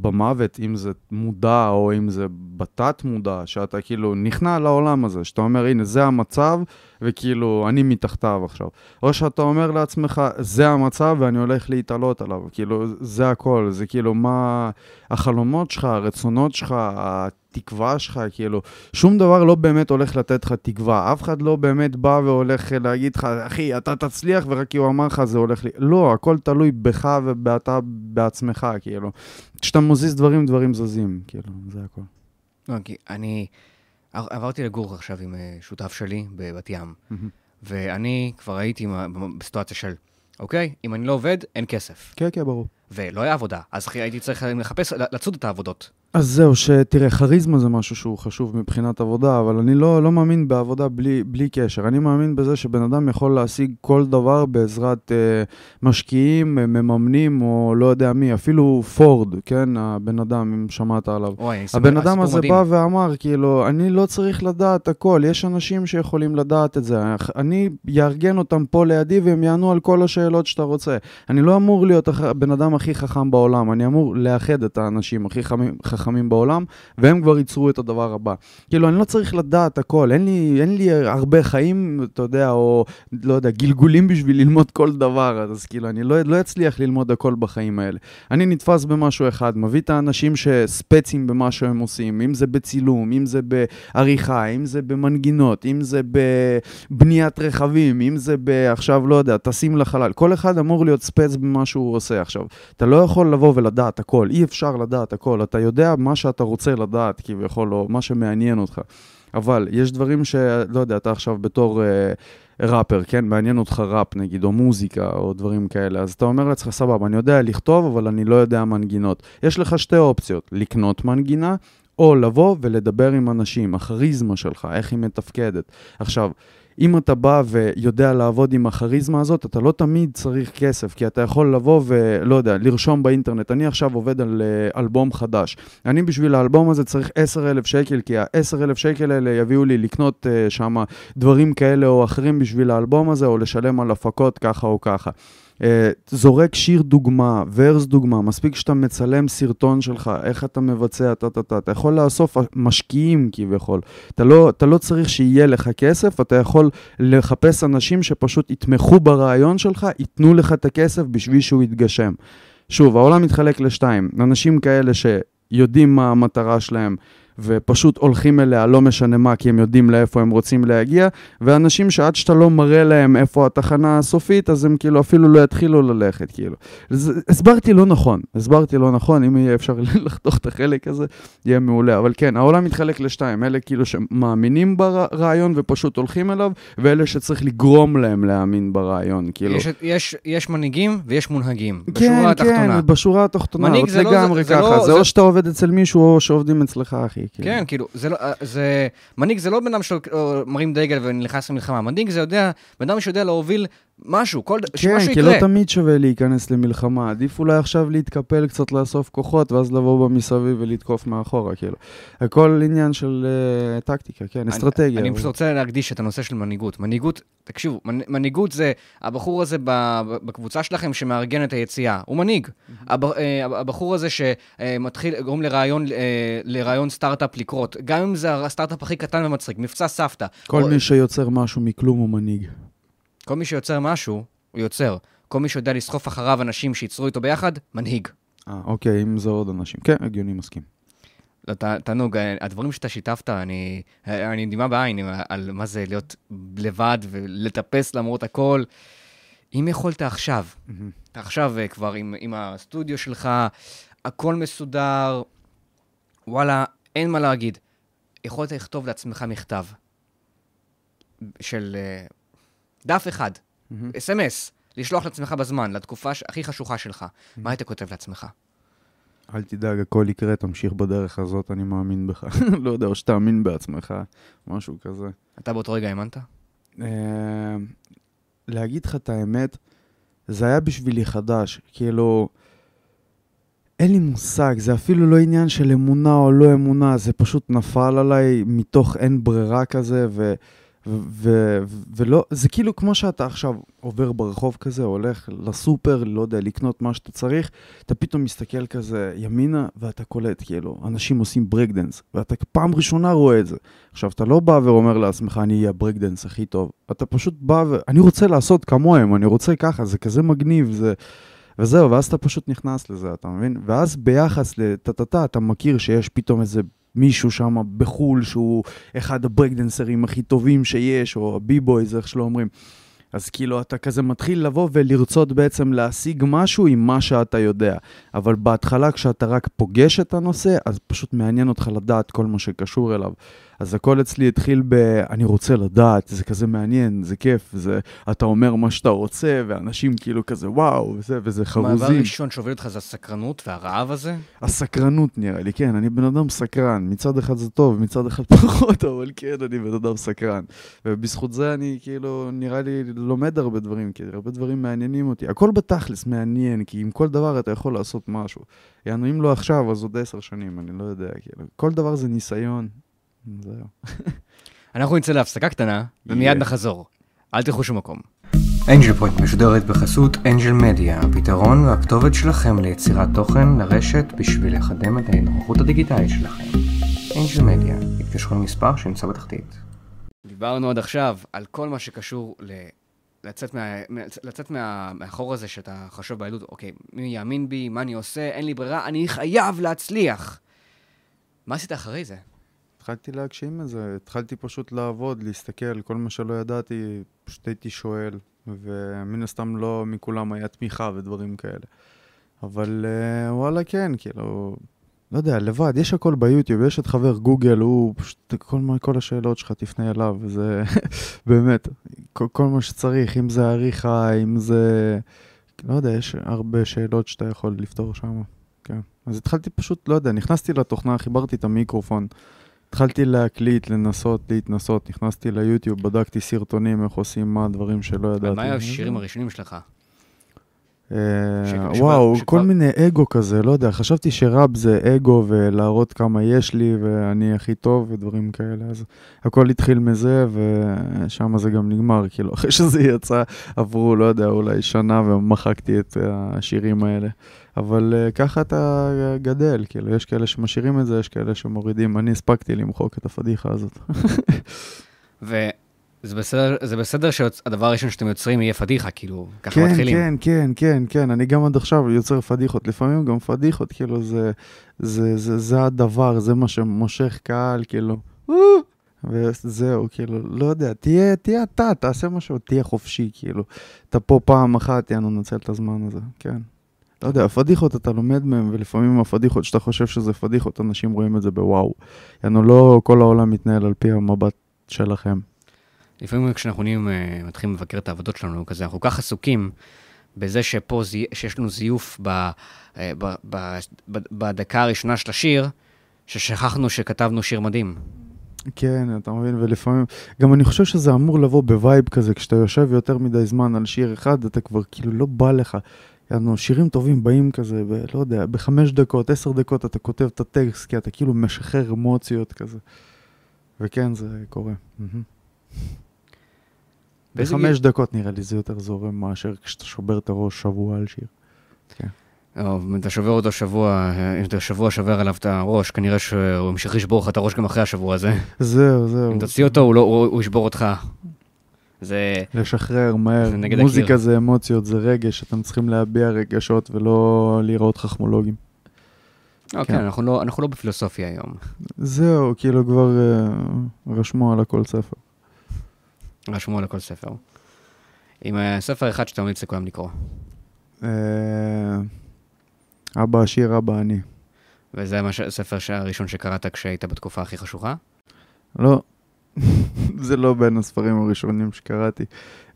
במוות, אם זה מודע או אם זה בתת מודע, שאתה כאילו נכנע לעולם הזה, שאתה אומר, הנה, זה המצב, וכאילו, אני מתחתיו עכשיו. או שאתה אומר לעצמך, זה המצב ואני הולך להתעלות עליו. כאילו, זה הכל, זה כאילו מה החלומות שלך, הרצונות שלך, התקווה שלך, כאילו, שום דבר לא באמת הולך לתת לך תקווה. אף אחד לא באמת בא והולך להגיד לך, אחי, אתה תצליח, ורק כי הוא אמר לך, זה הולך לי... לא, הכל תלוי בך ובאתה בעצמך, כאילו. כשאתה מזיז דברים, דברים זזים, כאילו, זה הכל. לא, כי אני עברתי לגור עכשיו עם אה, שותף שלי בבת ים, ואני כבר הייתי בסיטואציה של, אוקיי, אם אני לא עובד, אין כסף. כן, כן, ברור. ולא היה עבודה, אז הייתי צריך לחפש, לצוד את העבודות. אז זהו, שתראה, כריזמה זה משהו שהוא חשוב מבחינת עבודה, אבל אני לא, לא מאמין בעבודה בלי, בלי קשר. אני מאמין בזה שבן אדם יכול להשיג כל דבר בעזרת אה, משקיעים, אה, מממנים, או לא יודע מי, אפילו פורד, כן? הבן אדם, אם שמעת עליו. אוי, הבן אדם הזה מדהים. בא ואמר, כאילו, אני לא צריך לדעת הכל, יש אנשים שיכולים לדעת את זה. אני אארגן אותם פה לידי והם יענו על כל השאלות שאתה רוצה. אני לא אמור להיות הבן אדם הכי חכם בעולם, אני אמור לאחד את האנשים הכי חכמים. חכמים בעולם, והם כבר ייצרו את הדבר הבא. כאילו, אני לא צריך לדעת הכל, אין לי, אין לי הרבה חיים, אתה יודע, או לא יודע, גלגולים בשביל ללמוד כל דבר, אז כאילו, אני לא, לא אצליח ללמוד הכל בחיים האלה. אני נתפס במשהו אחד, מביא את האנשים שספצים במה שהם עושים, אם זה בצילום, אם זה בעריכה, אם זה במנגינות, אם זה בבניית רכבים, אם זה עכשיו, לא יודע, טסים לחלל. כל אחד אמור להיות ספץ במה שהוא עושה עכשיו. אתה לא יכול לבוא ולדעת הכל, אי אפשר לדעת הכל. אתה יודע מה שאתה רוצה לדעת, כביכול, או מה שמעניין אותך. אבל יש דברים שלא יודע, אתה עכשיו בתור אה, ראפר, כן? מעניין אותך ראפ נגיד, או מוזיקה, או דברים כאלה. אז אתה אומר לעצמך, סבבה, אני יודע לכתוב, אבל אני לא יודע מנגינות. יש לך שתי אופציות, לקנות מנגינה, או לבוא ולדבר עם אנשים, הכריזמה שלך, איך היא מתפקדת. עכשיו, אם אתה בא ויודע לעבוד עם הכריזמה הזאת, אתה לא תמיד צריך כסף, כי אתה יכול לבוא ולא יודע, לרשום באינטרנט. אני עכשיו עובד על uh, אלבום חדש. אני בשביל האלבום הזה צריך 10,000 שקל, כי ה-10,000 שקל האלה יביאו לי לקנות uh, שם דברים כאלה או אחרים בשביל האלבום הזה, או לשלם על הפקות ככה או ככה. אה, זורק שיר דוגמה, ורס דוגמה, מספיק שאתה מצלם סרטון שלך, איך אתה מבצע, טה-טה-טה, אתה יכול לאסוף משקיעים כביכול. אתה לא, אתה לא צריך שיהיה לך כסף, אתה יכול לחפש אנשים שפשוט יתמכו ברעיון שלך, ייתנו לך את הכסף בשביל שהוא יתגשם. שוב, העולם מתחלק לשתיים, אנשים כאלה שיודעים מה המטרה שלהם, ופשוט הולכים אליה לא משנה מה, כי הם יודעים לאיפה הם רוצים להגיע, ואנשים שעד שאתה לא מראה להם איפה התחנה הסופית, אז הם כאילו אפילו לא יתחילו ללכת, כאילו. אז, הסברתי לא נכון, הסברתי לא נכון, אם יהיה אפשר לחתוך את החלק הזה, יהיה מעולה. אבל כן, העולם מתחלק לשתיים, אלה כאילו שמאמינים ברעיון ופשוט הולכים אליו, ואלה שצריך לגרום להם להאמין ברעיון, כאילו. יש, יש, יש מנהיגים ויש מונהגים, כן, בשורה כן, התחתונה. כן, בשורה התחתונה, מנהיג זה לא... לגמרי זה, ככה, זה, לא, זה, זה או שאתה עובד אצל מישהו או שעובדים אצלך, אחי. כאילו. כן, כאילו, זה לא, אה, זה, מנהיג זה לא בן אדם שמרים דגל ונכנס למלחמה, מנהיג זה יודע, בן אדם שיודע להוביל משהו, כל, כן, שמשהו יקרה. כן, כי לא תמיד שווה להיכנס למלחמה, עדיף אולי עכשיו להתקפל קצת, לאסוף כוחות, ואז לבוא במסביב ולתקוף מאחורה, כאילו. הכל עניין של uh, טקטיקה, כן, אסטרטגיה. אני, אני פשוט רוצה להקדיש את הנושא של מנהיגות. מנהיגות, תקשיבו, מנהיגות זה הבחור הזה בקבוצה שלכם שמארגן את היציאה, הוא מנהיג. אה, הבחור הזה שמתחיל, גורם לרעיון, אה, לרעיון סטארט-אפ לקרות, גם אם זה הסטארט-אפ הכי קטן ומצחיק, מבצע סבתא. כל או... מי שיוצר משהו מכלום הוא מנהיג. כל מי שיוצר משהו, הוא יוצר. כל מי שיודע לסחוף אחריו אנשים שייצרו איתו ביחד, מנהיג. אה, אוקיי, אם זה עוד אנשים. כן, הגיוני, מסכים. לא, תענוג, הדברים שאתה שיתפת, אני, אני דמעה בעין על מה זה להיות לבד ולטפס למרות הכל. אם יכולת עכשיו, mm-hmm. אתה עכשיו אה, כבר עם, עם הסטודיו שלך, הכל מסודר, וואלה, אין מה להגיד. יכולת לכתוב לעצמך מכתב של אה, דף אחד, אס.אם.אס, לשלוח לעצמך בזמן, לתקופה הכי חשוכה שלך. מה היית כותב לעצמך? אל תדאג, הכל יקרה, תמשיך בדרך הזאת, אני מאמין בך. לא יודע, או שתאמין בעצמך, משהו כזה. אתה באותו רגע האמנת? אה, להגיד לך את האמת, זה היה בשבילי חדש. כאילו, אין לי מושג, זה אפילו לא עניין של אמונה או לא אמונה, זה פשוט נפל עליי מתוך אין ברירה כזה, ו... ו- ו- ולא, זה כאילו כמו שאתה עכשיו עובר ברחוב כזה, הולך לסופר, לא יודע, לקנות מה שאתה צריך, אתה פתאום מסתכל כזה ימינה, ואתה קולט, כאילו, אנשים עושים ברקדנס, ואתה פעם ראשונה רואה את זה. עכשיו, אתה לא בא ואומר לעצמך, אני אהיה הברקדנס הכי טוב, אתה פשוט בא ו... אני רוצה לעשות כמוהם, אני רוצה ככה, זה כזה מגניב, זה... וזהו, ואז אתה פשוט נכנס לזה, אתה מבין? ואז ביחס לטה-טה-טה, אתה מכיר שיש פתאום איזה מישהו שם בחו"ל שהוא אחד הברקדנסרים הכי טובים שיש, או הבי-בויז, איך שלא אומרים. אז כאילו אתה כזה מתחיל לבוא ולרצות בעצם להשיג משהו עם מה שאתה יודע. אבל בהתחלה כשאתה רק פוגש את הנושא, אז פשוט מעניין אותך לדעת כל מה שקשור אליו. אז הכל אצלי התחיל ב... אני רוצה לדעת, זה כזה מעניין, זה כיף, זה... אתה אומר מה שאתה רוצה, ואנשים כאילו כזה וואו, וזה, וזה חרוזים. המעבר הראשון שהוביל אותך זה הסקרנות והרעב הזה? הסקרנות נראה לי, כן, אני בן אדם סקרן. מצד אחד זה טוב, מצד אחד פחות, אבל כן, אני בן אדם סקרן. ובזכות זה אני כאילו, נראה לי, לומד הרבה דברים, כי הרבה דברים מעניינים אותי. הכל בתכלס מעניין, כי עם כל דבר אתה יכול לעשות משהו. יענו, אם לא עכשיו, אז עוד עשר שנים, אני לא יודע, כאילו. כל דבר זה ניסיון. זהו. אנחנו נצא להפסקה קטנה, ומיד נחזור. אל תלכו שום מקום. אנג'ל פוינט משודרת בחסות אנג'ל מדיה, הפתרון והכתובת שלכם ליצירת תוכן לרשת בשביל לקדם את ההתנוכחות הדיגיטלית שלכם. אנג'ל מדיה, התקשרו למספר שנמצא בתחתית. דיברנו עד עכשיו על כל מה שקשור ל... לצאת, מה, לצאת מה, מהחור הזה שאתה חשוב בילדות, אוקיי, מי יאמין בי, מה אני עושה, אין לי ברירה, אני חייב להצליח. מה עשית אחרי זה? התחלתי להגשים את זה, התחלתי פשוט לעבוד, להסתכל, כל מה שלא ידעתי, פשוט הייתי שואל, ומן הסתם לא מכולם היה תמיכה ודברים כאלה. אבל uh, וואלה, כן, כאילו, לא יודע, לבד, יש הכל ביוטיוב, יש את חבר גוגל, הוא פשוט, כל, כל השאלות שלך תפנה אליו, וזה באמת, כל, כל מה שצריך, אם זה עריכה, אם זה, לא יודע, יש הרבה שאלות שאתה יכול לפתור שם, כן. אז התחלתי פשוט, לא יודע, נכנסתי לתוכנה, חיברתי את המיקרופון. התחלתי להקליט, לנסות, להתנסות, נכנסתי ליוטיוב, בדקתי סרטונים, איך עושים מה, דברים שלא ידעתי. מה היו השירים הראשונים שלך? אה, וואו, כל מיני אגו כזה, לא יודע, חשבתי שראפ זה אגו ולהראות כמה יש לי ואני הכי טוב ודברים כאלה, אז הכל התחיל מזה ושם זה גם נגמר, כאילו, אחרי שזה יצא עברו, לא יודע, אולי שנה ומחקתי את השירים האלה. אבל uh, ככה אתה גדל, כאילו, יש כאלה שמשאירים את זה, יש כאלה שמורידים. אני הספקתי למחוק את הפדיחה הזאת. וזה בסדר, זה בסדר שהדבר הראשון שאתם יוצרים יהיה פדיחה, כאילו, ככה כן, מתחילים. כן, כן, כן, כן, אני גם עד עכשיו יוצר פדיחות. לפעמים גם פדיחות, כאילו, זה, זה, זה, זה הדבר, זה מה שמושך קהל, כאילו, וזהו, כאילו, לא יודע, תהיה, תהיה אתה, תעשה משהו, תהיה חופשי, כאילו. אתה פה פעם אחת, יאנו, ננצל את הזמן הזה, כן. לא יודע, הפדיחות אתה לומד מהם, ולפעמים הפדיחות שאתה חושב שזה פדיחות, אנשים רואים את זה בוואו. יענו, לא כל העולם מתנהל על פי המבט שלכם. לפעמים כשאנחנו נהיים, uh, מתחילים לבקר את העבודות שלנו, כזה, אנחנו כל כך עסוקים בזה שפה, זי, שיש לנו זיוף ב, uh, ב, ב, ב, בדקה הראשונה של השיר, ששכחנו שכתבנו שיר מדהים. כן, אתה מבין, ולפעמים, גם אני חושב שזה אמור לבוא ב vibe כזה, כשאתה יושב יותר מדי זמן על שיר אחד, אתה כבר כאילו לא בא לך. יענו, שירים טובים באים כזה, ב, לא יודע, בחמש דקות, עשר דקות אתה כותב את הטקסט, כי אתה כאילו משחרר אמוציות כזה. וכן, זה קורה. בחמש גיל... דקות נראה לי זה יותר זורם מאשר כשאתה שובר את הראש שבוע על שיר. כן. אם אתה שובר אותו שבוע, אם אתה שבוע שובר עליו את הראש, כנראה שהוא ימשיך לשבור לך את הראש גם אחרי השבוע הזה. זהו, זהו. אם תוציא אותו, הוא, לא, הוא, הוא ישבור אותך. זה... לשחרר מהר. זה מוזיקה הקיר. זה אמוציות, זה רגש, אתם צריכים להביע רגשות ולא לראות חכמולוגים. אוקיי, כן. אנחנו, לא, אנחנו לא בפילוסופיה היום. זהו, כאילו כבר uh, רשמו על הכל ספר. רשמו על הכל ספר. עם uh, ספר אחד שאתה ממליץ לכולם לקרוא. Uh, אבא עשיר, אבא אני. וזה הספר הראשון שקראת כשהיית בתקופה הכי חשוכה? לא, זה לא בין הספרים הראשונים שקראתי. Uh,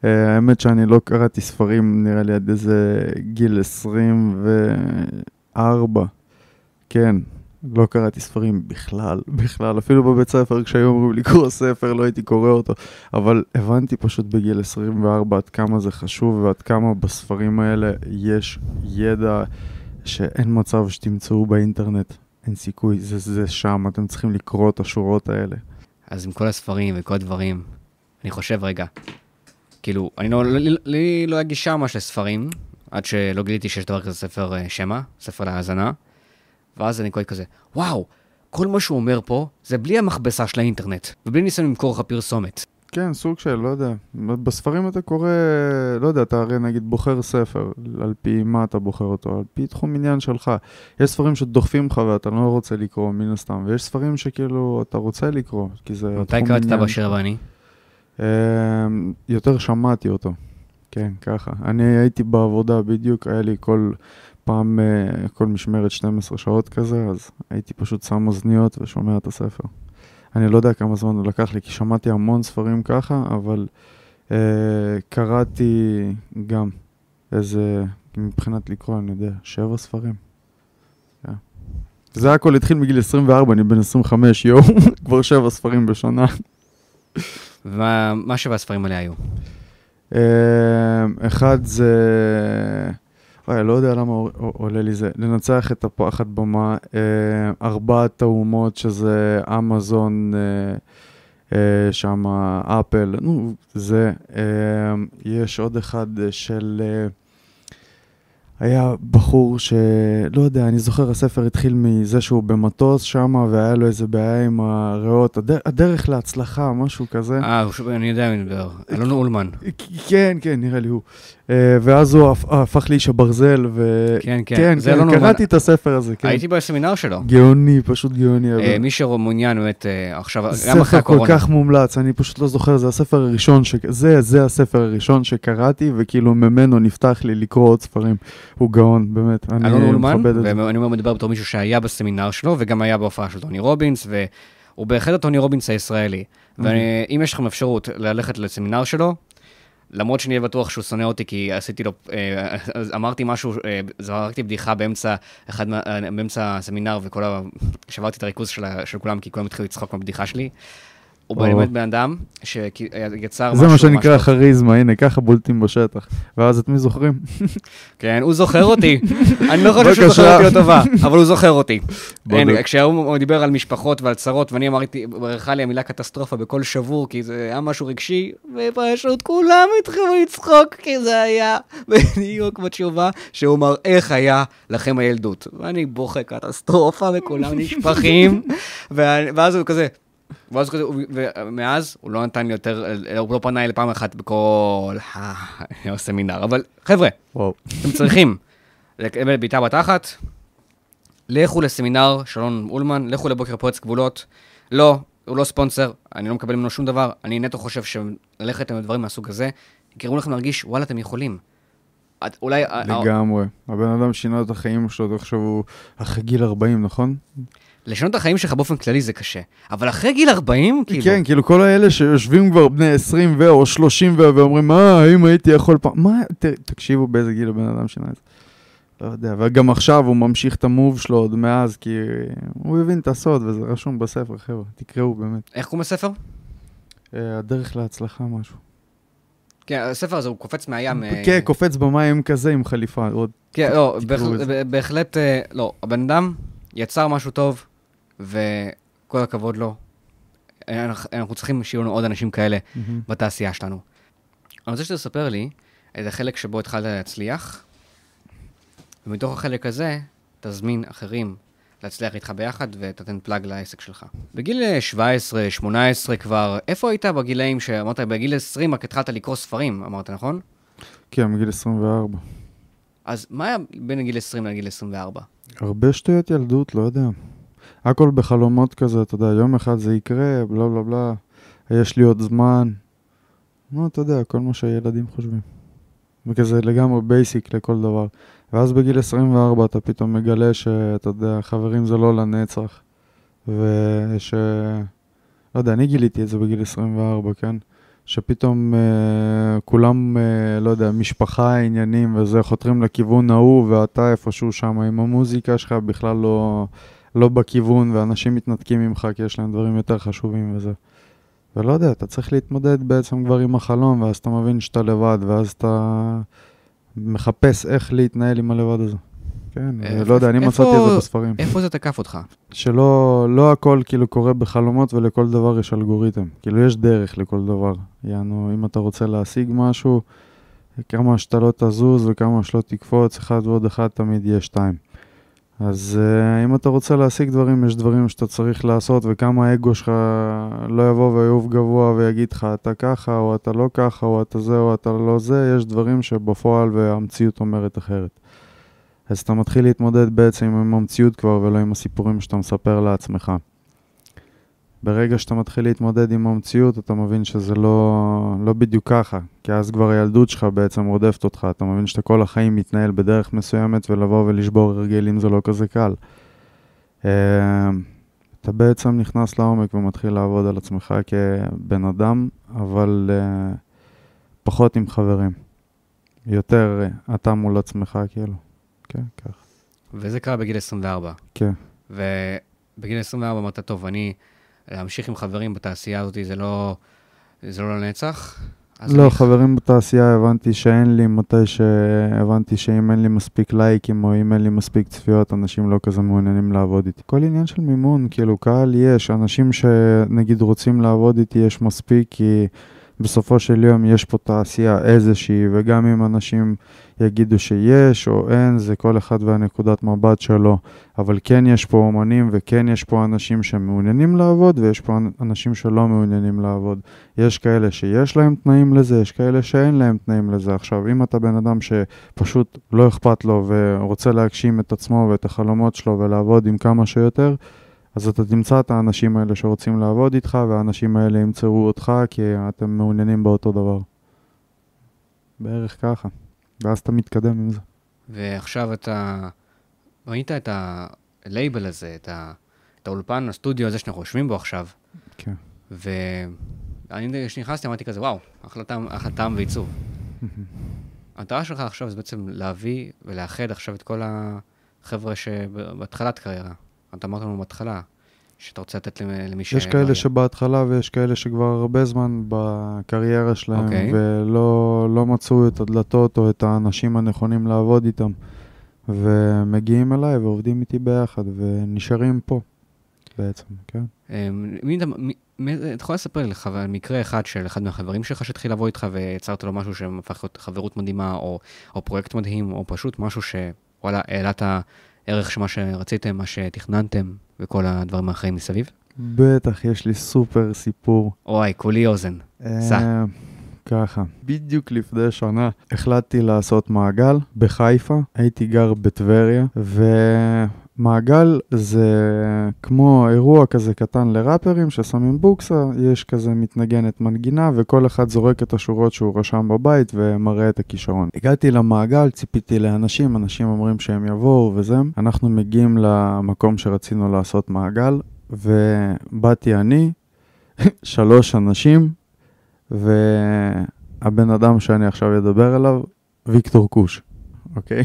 האמת שאני לא קראתי ספרים, נראה לי עד איזה גיל 24. כן, לא קראתי ספרים בכלל, בכלל. אפילו בבית ספר, כשהיו אומרים לקרוא ספר, לא הייתי קורא אותו. אבל הבנתי פשוט בגיל 24 עד כמה זה חשוב ועד כמה בספרים האלה יש ידע שאין מצב שתמצאו באינטרנט. אין סיכוי, זה, זה שם, אתם צריכים לקרוא את השורות האלה. אז עם כל הספרים וכל הדברים, אני חושב רגע. כאילו, אני לא, לי, לי לא היה גישה ממש לספרים, עד שלא גיליתי שיש דבר כזה ספר אה, שמע, ספר להאזנה. ואז אני קורא כזה, וואו, כל מה שהוא אומר פה, זה בלי המכבסה של האינטרנט, ובלי ניסיון למכור לך פרסומת. כן, סוג של, לא יודע. בספרים אתה קורא, לא יודע, אתה הרי נגיד בוחר ספר, על פי מה אתה בוחר אותו, על פי תחום עניין שלך. יש ספרים שדוחפים לך ואתה לא רוצה לקרוא, מן הסתם, ויש ספרים שכאילו אתה רוצה לקרוא, כי זה תחום עניין. מתי קראת את אבא ואני? אמ, יותר שמעתי אותו, כן, ככה. אני הייתי בעבודה בדיוק, היה לי כל פעם, אה, כל משמרת 12 שעות כזה, אז הייתי פשוט שם אוזניות ושומע את הספר. אני לא יודע כמה זמן הוא לקח לי, כי שמעתי המון ספרים ככה, אבל אה, קראתי גם איזה, מבחינת לקרוא, אני יודע, שבע ספרים. Yeah. כן. זה הכל התחיל מגיל 24, אני בן 25, יואו, כבר שבע ספרים בשנה. ומה שבע הספרים האלה היו? אה, אחד זה... וואי, לא יודע למה עולה לי זה. לנצח את הפחד במה, אה, ארבעת האומות, שזה אמזון, אה, אה, שם אפל, נו, זה. יש עוד אחד של... היה בחור שלא יודע, אני זוכר, הספר התחיל מזה שהוא במטוס שם, והיה לו איזה בעיה עם הריאות, הדר, הדרך להצלחה, משהו כזה. אה, אני יודע מי מדבר, אלון אולמן. כן, כן, נראה לי הוא. אה, ואז הוא הפך לאיש הברזל, ו... כן, כן, כן, זה כן, קראתי את הספר הזה, כן. הייתי בסמינר שלו. גאוני, פשוט גאוני. אה, מי שמעוניין באמת, אה, עכשיו, גם אחרי הקורונה. ספר כל כך מומלץ, אני פשוט לא זוכר, זה הספר הראשון, ש... זה, זה הספר הראשון שקראתי, וכאילו ממנו נפתח לי לקרוא עוד ספרים. הוא גאון, באמת, אני מכבד את זה. ואני אומר, מדבר בתור מישהו שהיה בסמינר שלו, וגם היה בהופעה של טוני רובינס, והוא בהחלט הטוני רובינס הישראלי. אוקיי. ואם יש לכם אפשרות ללכת לסמינר שלו, למרות שאני בטוח שהוא שונא אותי, כי עשיתי לו, אה, אמרתי משהו, אה, זרקתי בדיחה באמצע, אחד, אה, באמצע הסמינר, וכל ה... שברתי את הריכוז של, של כולם, כי כולם התחילו לצחוק מהבדיחה שלי. הוא באמת בן אדם שיצר משהו... זה מה שנקרא כריזמה, הנה, ככה בולטים בשטח. ואז את מי זוכרים? כן, הוא זוכר אותי. אני לא חושב שהוא זוכר אותי לטובה, אבל הוא זוכר אותי. כשהוא דיבר על משפחות ועל צרות, ואני אמרתי, ברכה לי המילה קטסטרופה בקול שבור, כי זה היה משהו רגשי, ופשוט כולם התחילו לצחוק, כי זה היה בדיוק בתשובה שהוא אמר, איך היה לכם הילדות? ואני בוכה קטסטרופה, וכולם נשפכים, ואז הוא כזה... ואז כזה, ומאז הוא לא נתן לי יותר, הוא לא פנה אלי פעם אחת בכל הסמינר, אבל חבר'ה, אתם צריכים לקבל בעיטה בתחת, לכו לסמינר של אלון אולמן, לכו לבוקר פרץ גבולות. לא, הוא לא ספונסר, אני לא מקבל ממנו שום דבר, אני נטו חושב שללכת עם דברים מהסוג הזה, יגרמו לכם להרגיש, וואלה, אתם יכולים. את, אולי... לגמרי. הבן אדם שינה את החיים שלו, עכשיו הוא אחרי גיל 40, נכון? לשנות את החיים שלך באופן כללי זה קשה. אבל אחרי גיל 40, כאילו... כן, כאילו כל האלה שיושבים כבר בני 20 ו... או 30 ו... ואומרים, מה, האם הייתי יכול פעם... מה, ת... תקשיבו באיזה גיל הבן אדם שינה את זה. לא יודע, וגם עכשיו הוא ממשיך את המוב שלו עוד מאז, כי הוא הבין את הסוד, וזה רשום בספר, חבר'ה, תקראו באמת. איך קוראים לספר? אה, הדרך להצלחה, משהו. כן, הספר הזה הוא קופץ מהים. אה, כן, קופץ במים כזה עם חליפה, עוד... כן, לא, בהחלט, אה, לא, הבן אדם יצר משהו טוב, וכל הכבוד לו. אנחנו צריכים שיהיו לנו עוד אנשים כאלה mm-hmm. בתעשייה שלנו. אני רוצה שתספר לי את החלק שבו התחלת להצליח, ומתוך החלק הזה, תזמין אחרים להצליח איתך ביחד ותתן פלאג לעסק שלך. בגיל 17, 18 כבר, איפה היית בגילאים שאמרת, בגיל 20 רק התחלת לקרוא ספרים, אמרת, נכון? כן, בגיל 24. אז מה היה בין גיל 20 לגיל 24? הרבה שטויות ילדות, לא יודע. הכל בחלומות כזה, אתה יודע, יום אחד זה יקרה, בלה בלה בלה, יש לי עוד זמן. נו, אתה יודע, כל מה שהילדים חושבים. וכזה לגמרי basic לכל דבר. ואז בגיל 24 אתה פתאום מגלה שאתה יודע, חברים זה לא לנצח. וש... לא יודע, אני גיליתי את זה בגיל 24, כן? שפתאום אה, כולם, אה, לא יודע, משפחה, עניינים וזה, חותרים לכיוון ההוא, ואתה איפשהו שם עם המוזיקה שלך בכלל לא, לא בכיוון, ואנשים מתנתקים ממך כי יש להם דברים יותר חשובים וזה. ולא יודע, אתה צריך להתמודד בעצם כבר עם החלום, ואז אתה מבין שאתה לבד, ואז אתה מחפש איך להתנהל עם הלבד הזה. כן, אה, לא יודע, אני איפה- מצאתי את זה בספרים. איפה זה תקף אותך? שלא לא הכל כאילו קורה בחלומות ולכל דבר יש אלגוריתם. כאילו יש דרך לכל דבר. יענו, אם אתה רוצה להשיג משהו, כמה שאתה לא תזוז וכמה שלא תקפוץ, אחד ועוד אחד תמיד יהיה שתיים. אז uh, אם אתה רוצה להשיג דברים, יש דברים שאתה צריך לעשות, וכמה האגו שלך לא יבוא ויעוף גבוה ויגיד לך, אתה ככה, או אתה לא ככה, או אתה זה, או אתה לא זה, יש דברים שבפועל והמציאות אומרת אחרת. אז אתה מתחיל להתמודד בעצם עם המציאות כבר, ולא עם הסיפורים שאתה מספר לעצמך. ברגע שאתה מתחיל להתמודד עם המציאות, אתה מבין שזה לא, לא בדיוק ככה, כי אז כבר הילדות שלך בעצם רודפת אותך, אתה מבין שאתה כל החיים מתנהל בדרך מסוימת, ולבוא ולשבור הרגלים זה לא כזה קל. אה, אתה בעצם נכנס לעומק ומתחיל לעבוד על עצמך כבן אדם, אבל אה, פחות עם חברים. יותר אה, אתה מול עצמך, כאילו. כן, ככה. וזה קרה בגיל 24. כן. ובגיל 24 אמרת, טוב, אני, להמשיך עם חברים בתעשייה הזאת זה לא, זה לא לנצח. לא, אני- חברים בתעשייה, הבנתי שאין לי, מתי שהבנתי שאם אין לי מספיק לייקים או אם אין לי מספיק צפיות, אנשים לא כזה מעוניינים לעבוד איתי. כל עניין של מימון, כאילו, קהל יש, אנשים שנגיד רוצים לעבוד איתי יש מספיק, כי בסופו של יום יש פה תעשייה איזושהי, וגם אם אנשים יגידו שיש או אין, זה כל אחד והנקודת מבט שלו. אבל כן יש פה אומנים וכן יש פה אנשים שמעוניינים לעבוד ויש פה אנשים שלא מעוניינים לעבוד. יש כאלה שיש להם תנאים לזה, יש כאלה שאין להם תנאים לזה. עכשיו, אם אתה בן אדם שפשוט לא אכפת לו ורוצה להגשים את עצמו ואת החלומות שלו ולעבוד עם כמה שיותר, אז אתה תמצא את האנשים האלה שרוצים לעבוד איתך, והאנשים האלה ימצאו אותך כי אתם מעוניינים באותו דבר. בערך ככה. ואז אתה מתקדם עם זה. ועכשיו אתה ראית את הלייבל הזה, את, ה, את האולפן, הסטודיו הזה שאנחנו יושבים בו עכשיו, כן. ואני, כשנכנסתי, אמרתי כזה, וואו, אחלה טעם, אחלה טעם ועיצוב. המטרה שלך עכשיו זה בעצם להביא ולאחד עכשיו את כל החבר'ה שבהתחלת קריירה. אתה אמרת לנו בהתחלה, שאתה רוצה לתת למ- למי ש... יש כאלה שבהתחלה ויש כאלה שכבר הרבה זמן בקריירה שלהם, אוקיי. ולא לא מצאו את הדלתות או את האנשים הנכונים לעבוד איתם. ומגיעים אליי ועובדים איתי ביחד, ונשארים פה בעצם, כן? אמ, מי אתה מי- מי- אתה יכול לספר לי לך על מקרה אחד של אחד מהחברים שלך שהתחיל לבוא איתך ויצרת לו משהו שהפך להיות חברות מדהימה, או, או פרויקט מדהים, או פשוט משהו שוואלה, העלה את הערך של מה שרציתם, מה שתכננתם, וכל הדברים האחרים מסביב? בטח, יש לי סופר סיפור. אוי, כולי אוזן. סע. אה, ככה, בדיוק לפני שנה החלטתי לעשות מעגל בחיפה, הייתי גר בטבריה, ומעגל זה כמו אירוע כזה קטן לראפרים ששמים בוקסה, יש כזה מתנגנת מנגינה, וכל אחד זורק את השורות שהוא רשם בבית ומראה את הכישרון. הגעתי למעגל, ציפיתי לאנשים, אנשים אומרים שהם יבואו וזה, אנחנו מגיעים למקום שרצינו לעשות מעגל, ובאתי אני, שלוש אנשים, והבן אדם שאני עכשיו אדבר עליו, ויקטור קוש, אוקיי?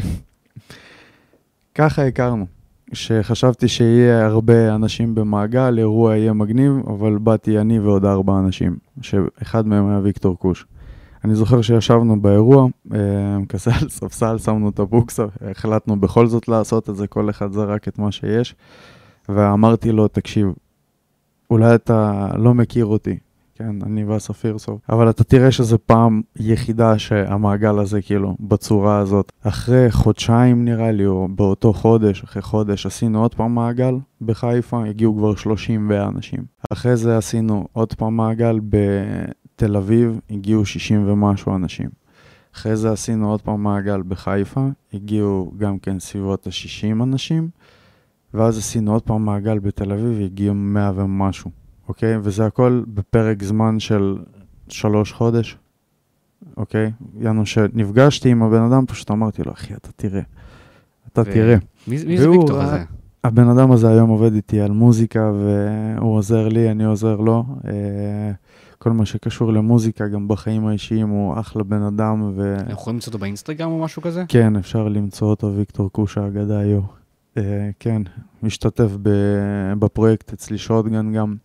ככה הכרנו. שחשבתי שיהיה הרבה אנשים במעגל, אירוע יהיה מגניב, אבל באתי אני ועוד ארבע אנשים, שאחד מהם היה ויקטור קוש. אני זוכר שישבנו באירוע, אה, כזה על ספסל, שמנו את הבוקסה, החלטנו בכל זאת לעשות את זה, כל אחד זרק את מה שיש, ואמרתי לו, תקשיב, אולי אתה לא מכיר אותי, כן, אני ואסף פירסוב, אבל אתה תראה שזו פעם יחידה שהמעגל הזה כאילו בצורה הזאת. אחרי חודשיים נראה לי, או באותו חודש, אחרי חודש, עשינו עוד פעם מעגל בחיפה, הגיעו כבר 30 אנשים. אחרי זה עשינו עוד פעם מעגל בתל אביב, הגיעו 60 ומשהו אנשים. אחרי זה עשינו עוד פעם מעגל בחיפה, הגיעו גם כן סביבות ה-60 אנשים, ואז עשינו עוד פעם מעגל בתל אביב, הגיעו 100 ומשהו. אוקיי? וזה הכל בפרק זמן של שלוש חודש, אוקיי? יענו שנפגשתי עם הבן אדם, פשוט אמרתי לו, אחי, אתה תראה. אתה ו- תראה. מי מי זה ויקטור הזה? הבן אדם הזה היום עובד איתי על מוזיקה, והוא עוזר לי, אני עוזר לו. אה, כל מה שקשור למוזיקה, גם בחיים האישיים, הוא אחלה בן אדם, ו... אנחנו יכולים למצוא אותו באינסטגרם או משהו כזה? כן, אפשר למצוא אותו, ויקטור קוש האגדה, יו. אה, כן, משתתף בפרויקט אצלי שוטגן גם.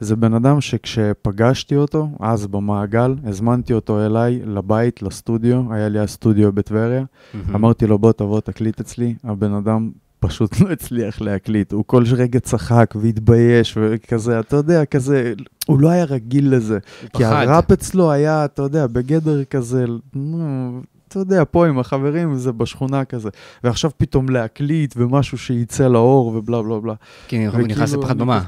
זה בן אדם שכשפגשתי אותו, אז במעגל, הזמנתי אותו אליי, לבית, לסטודיו, היה לי הסטודיו בטבריה. אמרתי לו, בוא תבוא, תקליט אצלי. הבן אדם פשוט לא הצליח להקליט. הוא כל רגע צחק והתבייש וכזה, אתה יודע, כזה, הוא לא היה רגיל לזה. כי פחד. הראפ אצלו היה, אתה יודע, בגדר כזה, נו, אתה יודע, פה עם החברים, זה בשכונה כזה. ועכשיו פתאום להקליט ומשהו שייצא לאור ובלה בלה בלה. כי הוא וכאילו, נכנס לפחד במה.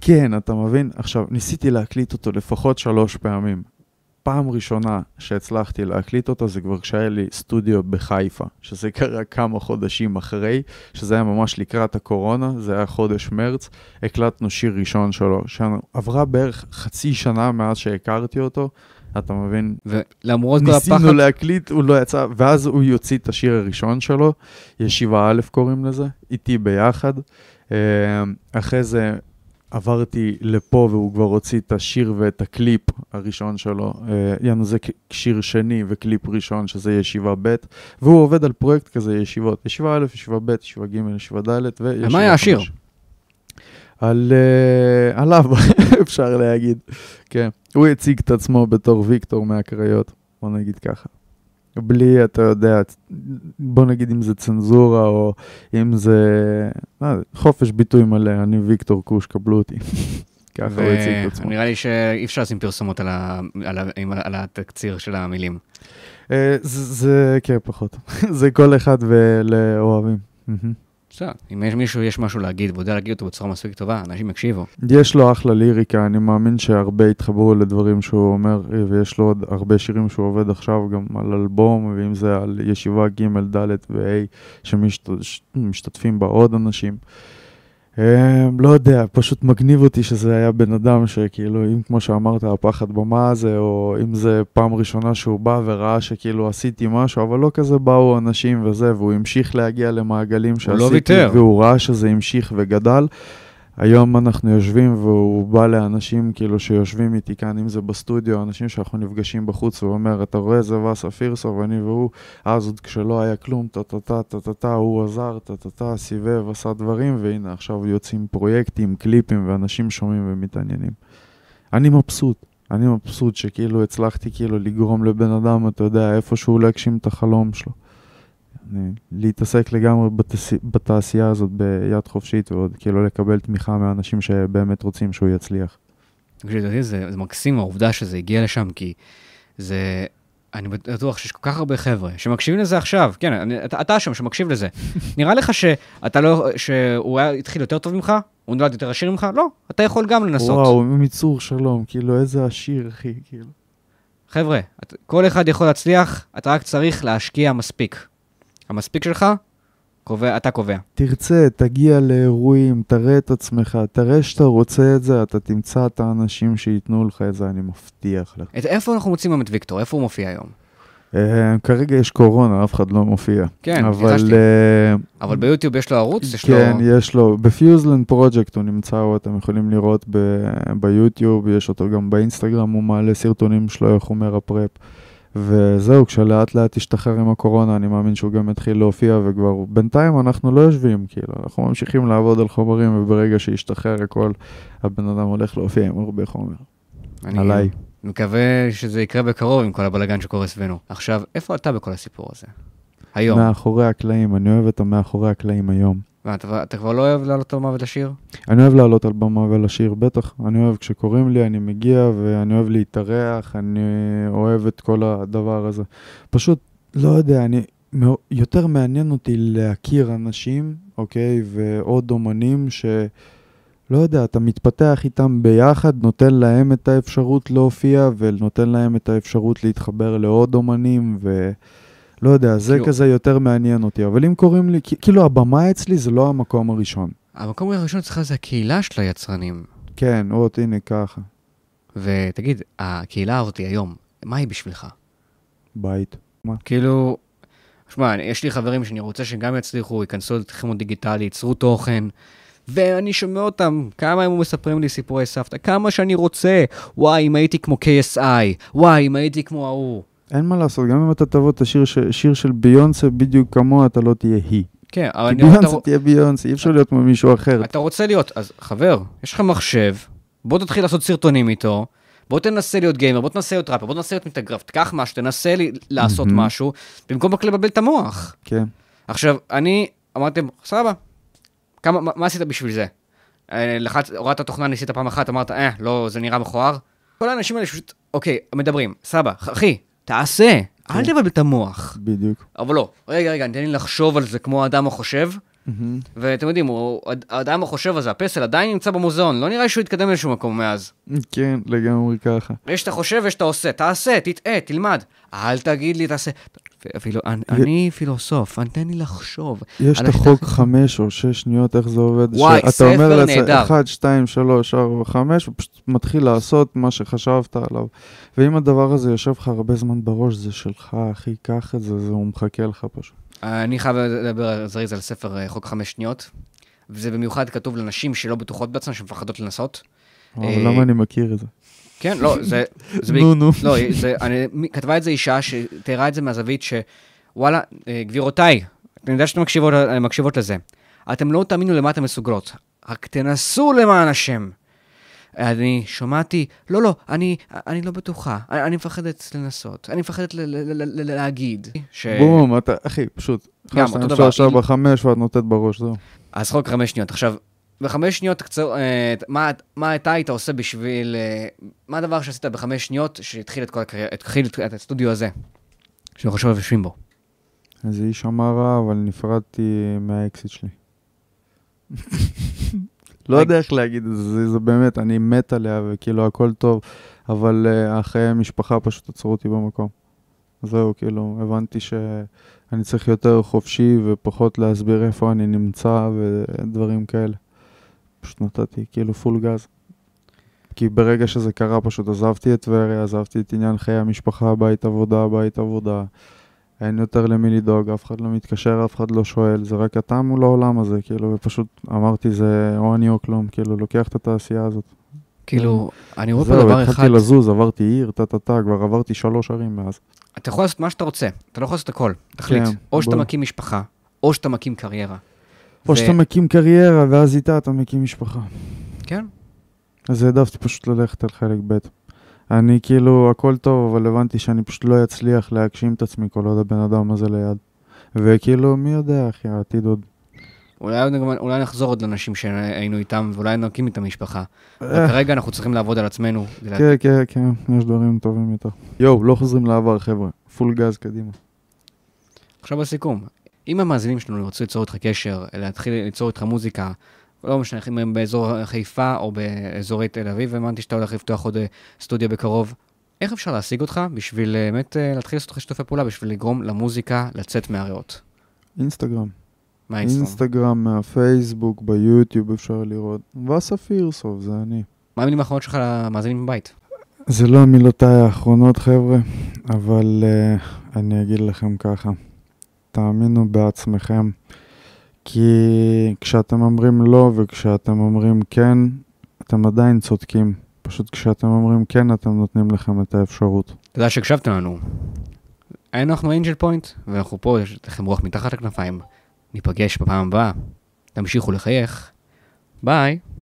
כן, אתה מבין? עכשיו, ניסיתי להקליט אותו לפחות שלוש פעמים. פעם ראשונה שהצלחתי להקליט אותו זה כבר כשהיה לי סטודיו בחיפה, שזה קרה כמה חודשים אחרי, שזה היה ממש לקראת הקורונה, זה היה חודש מרץ, הקלטנו שיר ראשון שלו, שעברה בערך חצי שנה מאז שהכרתי אותו, אתה מבין? ולמרות כל הפחד, ניסינו להקליט, הוא לא יצא, ואז הוא יוציא את השיר הראשון שלו, ישיבה א' קוראים לזה, איתי ביחד. אה, אחרי זה עברתי לפה והוא כבר הוציא את השיר ואת הקליפ הראשון שלו. אה, יענו, זה שיר שני וקליפ ראשון, שזה ישיבה ב', והוא עובד על פרויקט כזה, ישיבות. ישיבה א', ישיבה ב', ישיבה ג', ישיבה ד', וישיבה מה היה השיר? על... אה, עליו, אפשר להגיד. כן. הוא הציג את עצמו בתור ויקטור מהקריות, בוא נגיד ככה. בלי, אתה יודע, בוא נגיד אם זה צנזורה או אם זה אה, חופש ביטוי מלא, אני ויקטור קוש, קבלו אותי. ככה הוא הציג את עצמו. ונראה לי שאי אפשר לשים פרסומות על ה- על ה- על התקציר של המילים. אה, זה, זה, כן, פחות. זה כל אחד ולאוהבים. בסדר, אם יש מישהו, יש משהו להגיד, והוא יודע להגיד אותו בצורה מספיק טובה, אנשים יקשיבו. יש לו אחלה ליריקה, אני מאמין שהרבה יתחברו לדברים שהוא אומר, ויש לו עוד הרבה שירים שהוא עובד עכשיו גם על אלבום, ואם זה על ישיבה ג', ד' וה', שמשתתפים בה עוד אנשים. אה, לא יודע, פשוט מגניב אותי שזה היה בן אדם שכאילו, אם כמו שאמרת, הפחד במה הזה, או אם זה פעם ראשונה שהוא בא וראה שכאילו עשיתי משהו, אבל לא כזה באו אנשים וזה, והוא המשיך להגיע למעגלים שעשיתי, ויתר. והוא ראה שזה המשיך וגדל. היום אנחנו יושבים והוא בא לאנשים כאילו שיושבים איתי כאן, אם זה בסטודיו, אנשים שאנחנו נפגשים בחוץ, והוא אומר, אתה רואה, זה ואסה פירסוב, אני והוא, אז עוד כשלא היה כלום, טה-טה-טה, טה-טה-טה, הוא עזר, טה-טה-טה, סיבב, עשה דברים, והנה עכשיו יוצאים פרויקטים, קליפים, ואנשים שומעים ומתעניינים. אני מבסוט, אני מבסוט שכאילו הצלחתי כאילו לגרום לבן אדם, אתה יודע, איפשהו להגשים את החלום שלו. להתעסק לגמרי בתעש... בתעשייה הזאת ביד חופשית, ועוד כאילו לקבל תמיכה מאנשים שבאמת רוצים שהוא יצליח. תקשיב, זה, זה מקסים העובדה שזה הגיע לשם, כי זה... אני בטוח שיש כל כך הרבה חבר'ה שמקשיבים לזה עכשיו, כן, אני, אתה, אתה שם שמקשיב לזה. נראה לך שאתה לא, שהוא היה התחיל יותר טוב ממך? הוא נולד יותר עשיר ממך? לא, אתה יכול גם לנסות. וואו, מצור שלום, כאילו איזה עשיר, אחי, כאילו. חבר'ה, את, כל אחד יכול להצליח, אתה רק צריך להשקיע מספיק. המספיק שלך, קובע, אתה קובע. תרצה, תגיע לאירועים, תראה את עצמך, תראה שאתה רוצה את זה, אתה תמצא את האנשים שייתנו לך את זה, אני מבטיח לך. את, איפה אנחנו מוצאים היום את ויקטור? איפה הוא מופיע היום? אה, כרגע יש קורונה, אף אחד לא מופיע. כן, אבל... אה, אבל ביוטיוב יש לו ערוץ, יש כן, לו... יש לו. בפיוזלנד פרויקט הוא נמצא, או אתם יכולים לראות ביוטיוב, יש אותו גם באינסטגרם, הוא מעלה סרטונים שלו, איך הוא אומר הפרפ. וזהו, כשלאט לאט ישתחרר עם הקורונה, אני מאמין שהוא גם יתחיל להופיע, וכבר בינתיים אנחנו לא יושבים, כאילו, אנחנו ממשיכים לעבוד על חומרים, וברגע שישתחרר הכל, הבן אדם הולך להופיע עם הרבה חומר. אני עליי. מקווה שזה יקרה בקרוב עם כל הבלגן שקורה סביבנו. עכשיו, איפה אתה בכל הסיפור הזה? היום. מאחורי הקלעים, אני אוהב את המאחורי הקלעים היום. מה, אתה, אתה כבר לא אוהב לעלות על מוות לשיר? אני אוהב לעלות על במה ולשיר, בטח. אני אוהב כשקוראים לי, אני מגיע ואני אוהב להתארח, אני אוהב את כל הדבר הזה. פשוט, לא יודע, אני... יותר מעניין אותי להכיר אנשים, אוקיי, ועוד אומנים ש... לא יודע, אתה מתפתח איתם ביחד, נותן להם את האפשרות להופיע, ונותן להם את האפשרות להתחבר לעוד אומנים, ו... לא יודע, זה כאילו- כזה יותר מעניין אותי. אבל אם קוראים לי, כאילו הבמה אצלי זה לא המקום הראשון. המקום הראשון אצלך זה הקהילה של היצרנים. כן, עוד הנה ככה, ותגיד, הקהילה הזאת היום, מה היא בשבילך? בית. כאילו, שמע, יש לי חברים שאני רוצה שגם יצליחו, ייכנסו לתחמות דיגיטלי, ייצרו תוכן, ואני שומע אותם, כמה הם מספרים לי סיפורי סבתא, כמה שאני רוצה, וואי, אם הייתי כמו KSI, וואי, אם הייתי כמו ההוא. אין מה לעשות, גם אם אתה תבוא את השיר ש- שיר של ביונסה בדיוק כמוה, אתה לא תהיה היא. כן, אבל כי אני, אתה, ביונסה תהיה ביונסה, אי אפשר להיות כמו מישהו אחר. אתה רוצה להיות, אז חבר, יש לך מחשב, בוא תתחיל לעשות סרטונים איתו, בוא תנסה להיות גיימר, בוא תנסה להיות ראפר, בוא תנסה להיות מתאגרף, תיקח משהו, תנסה לי, לעשות מהמם. משהו, במקום רק לבלבל את המוח. כן. עכשיו, אני, אמרתם, סבבה, כמה, מה, מה עשית בשביל זה? אה, לחץ, הורדת תוכנה, ניסית פעם אחת, אמרת, אה, לא, זה נראה מכוער. כל האנשים האלה פשוט, אוקיי, מדברים, סבא, אחי, תעשה, אל כן. תבלבל את המוח. בדיוק. אבל לא, רגע, רגע, תן לי לחשוב על זה כמו האדם החושב. ואתם יודעים, האדם החושב הזה, הפסל עדיין נמצא במוזיאון, לא נראה שהוא התקדם לאיזשהו מקום מאז. כן, לגמרי ככה. יש את החושב ויש את העושה, תעשה, תטעה, תלמד. אל תגיד לי, תעשה. אפילו, אני, אני פילוסוף, אני- תן לי לחשוב. יש את החוק חמש או שש שניות, איך זה עובד? וואי, שאתה ספר אומר לעצמך, נהדר. אחד, שתיים, שלוש, ארבע, חמש, ופשוט מתחיל לעשות מה שחשבת עליו. ואם הדבר הזה יושב לך הרבה זמן בראש, זה שלך, אחי, קח את זה, זה הוא מחכה לך פשוט. אני חייב לדבר זריז על ספר אה, חוק חמש שניות, וזה במיוחד כתוב לנשים שלא בטוחות בעצמן, שמפחדות לנסות. אבל אה, למה אני מכיר את זה? כן, לא, זה... זה נו, נו. לא, זה, אני, כתבה את זה אישה שתיארה את זה מהזווית שוואלה, אה, גבירותיי, אני יודע שאתן מקשיבות, אה, מקשיבות לזה. אתם לא תאמינו למה אתן מסוגלות, רק תנסו למען השם. אני שמעתי, לא, לא, אני, אני לא בטוחה, אני, אני מפחדת לנסות, אני מפחדת ל, ל, ל, ל, להגיד. ש... בום, אתה, אחי, פשוט. גם, אותו דבר. שלוש, ארבע, חמש, ואת נותנת בראש, זהו. אז חוק חמש שניות. עכשיו, בחמש שניות, תקצר, אה, מה, מה אתה היית עושה בשביל... אה, מה הדבר שעשית בחמש שניות שהתחיל את כל הקריירה, התחיל את, הסטודיו הזה, שאנחנו עכשיו יושבים בו? איזה איש אמר רע, אבל נפרדתי מהאקסיט שלי. לא יודע איך להגיד את זה, זה, זה באמת, אני מת עליה וכאילו הכל טוב, אבל uh, החיי המשפחה פשוט עצרו אותי במקום. זהו, כאילו, הבנתי שאני צריך יותר חופשי ופחות להסביר איפה אני נמצא ודברים כאלה. פשוט נתתי כאילו פול גז. כי ברגע שזה קרה פשוט עזבתי את טבריה, עזבתי את עניין חיי המשפחה, בית עבודה, בית עבודה. אין יותר למי לדאוג, אף אחד לא מתקשר, אף אחד לא שואל, זה רק אתה מול העולם הזה, כאילו, ופשוט אמרתי, זה או אני או כלום, כאילו, לוקח את התעשייה הזאת. כאילו, אני רואה פה זהו, דבר אחד, התחלתי לזוז, עברתי עיר, טה-טה-טה, כבר עברתי שלוש ערים מאז. אתה יכול לעשות מה שאתה רוצה, אתה לא יכול לעשות הכל, תחליט. כן, או שאתה. מקים משפחה, או שאתה מקים קריירה. או ו- שאתה מקים קריירה, ואז איתה אתה מקים משפחה. כן, אז העדפתי פשוט ללכת על חלק ב'. אני כאילו, הכל טוב, אבל הבנתי שאני פשוט לא אצליח להגשים את עצמי כל עוד הבן אדם הזה ליד. וכאילו, מי יודע, אחי, העתיד עוד... אולי, אולי נחזור עוד לאנשים שהיינו איתם, ואולי נקים איתם משפחה. אבל אה, כרגע אנחנו צריכים לעבוד על עצמנו. כן, כן, כן, יש דברים טובים יותר. יואו, לא חוזרים לעבר, חבר'ה. פול גז קדימה. עכשיו בסיכום, אם המאזינים שלנו ירצו ליצור איתך קשר, להתחיל ליצור איתך מוזיקה, לא משנה אם הם באזור חיפה או באזורי תל אביב, והאמנתי שאתה הולך לפתוח עוד אה, סטודיו בקרוב, איך אפשר להשיג אותך בשביל אה, באמת אה, להתחיל לעשות לך שיתופי פעולה, בשביל לגרום למוזיקה לצאת מהריאות? אינסטגרם. מהאינסטרום. אינסטגרם, מהפייסבוק, ביוטיוב אפשר לראות. ואסה פירסוף, זה אני. מה המילים האחרונות שלך למאזינים בבית? זה לא מילותיי האחרונות, חבר'ה, אבל uh, אני אגיד לכם ככה, תאמינו בעצמכם, כי כשאתם אומרים לא וכשאתם אומרים כן, אתם עדיין צודקים. פשוט כשאתם אומרים כן, אתם נותנים לכם את האפשרות. תודה שהקשבתם לנו. אנחנו אנג'ל פוינט, ואנחנו פה, יש לכם רוח מתחת לכנפיים. ניפגש בפעם הבאה. תמשיכו לחייך. ביי.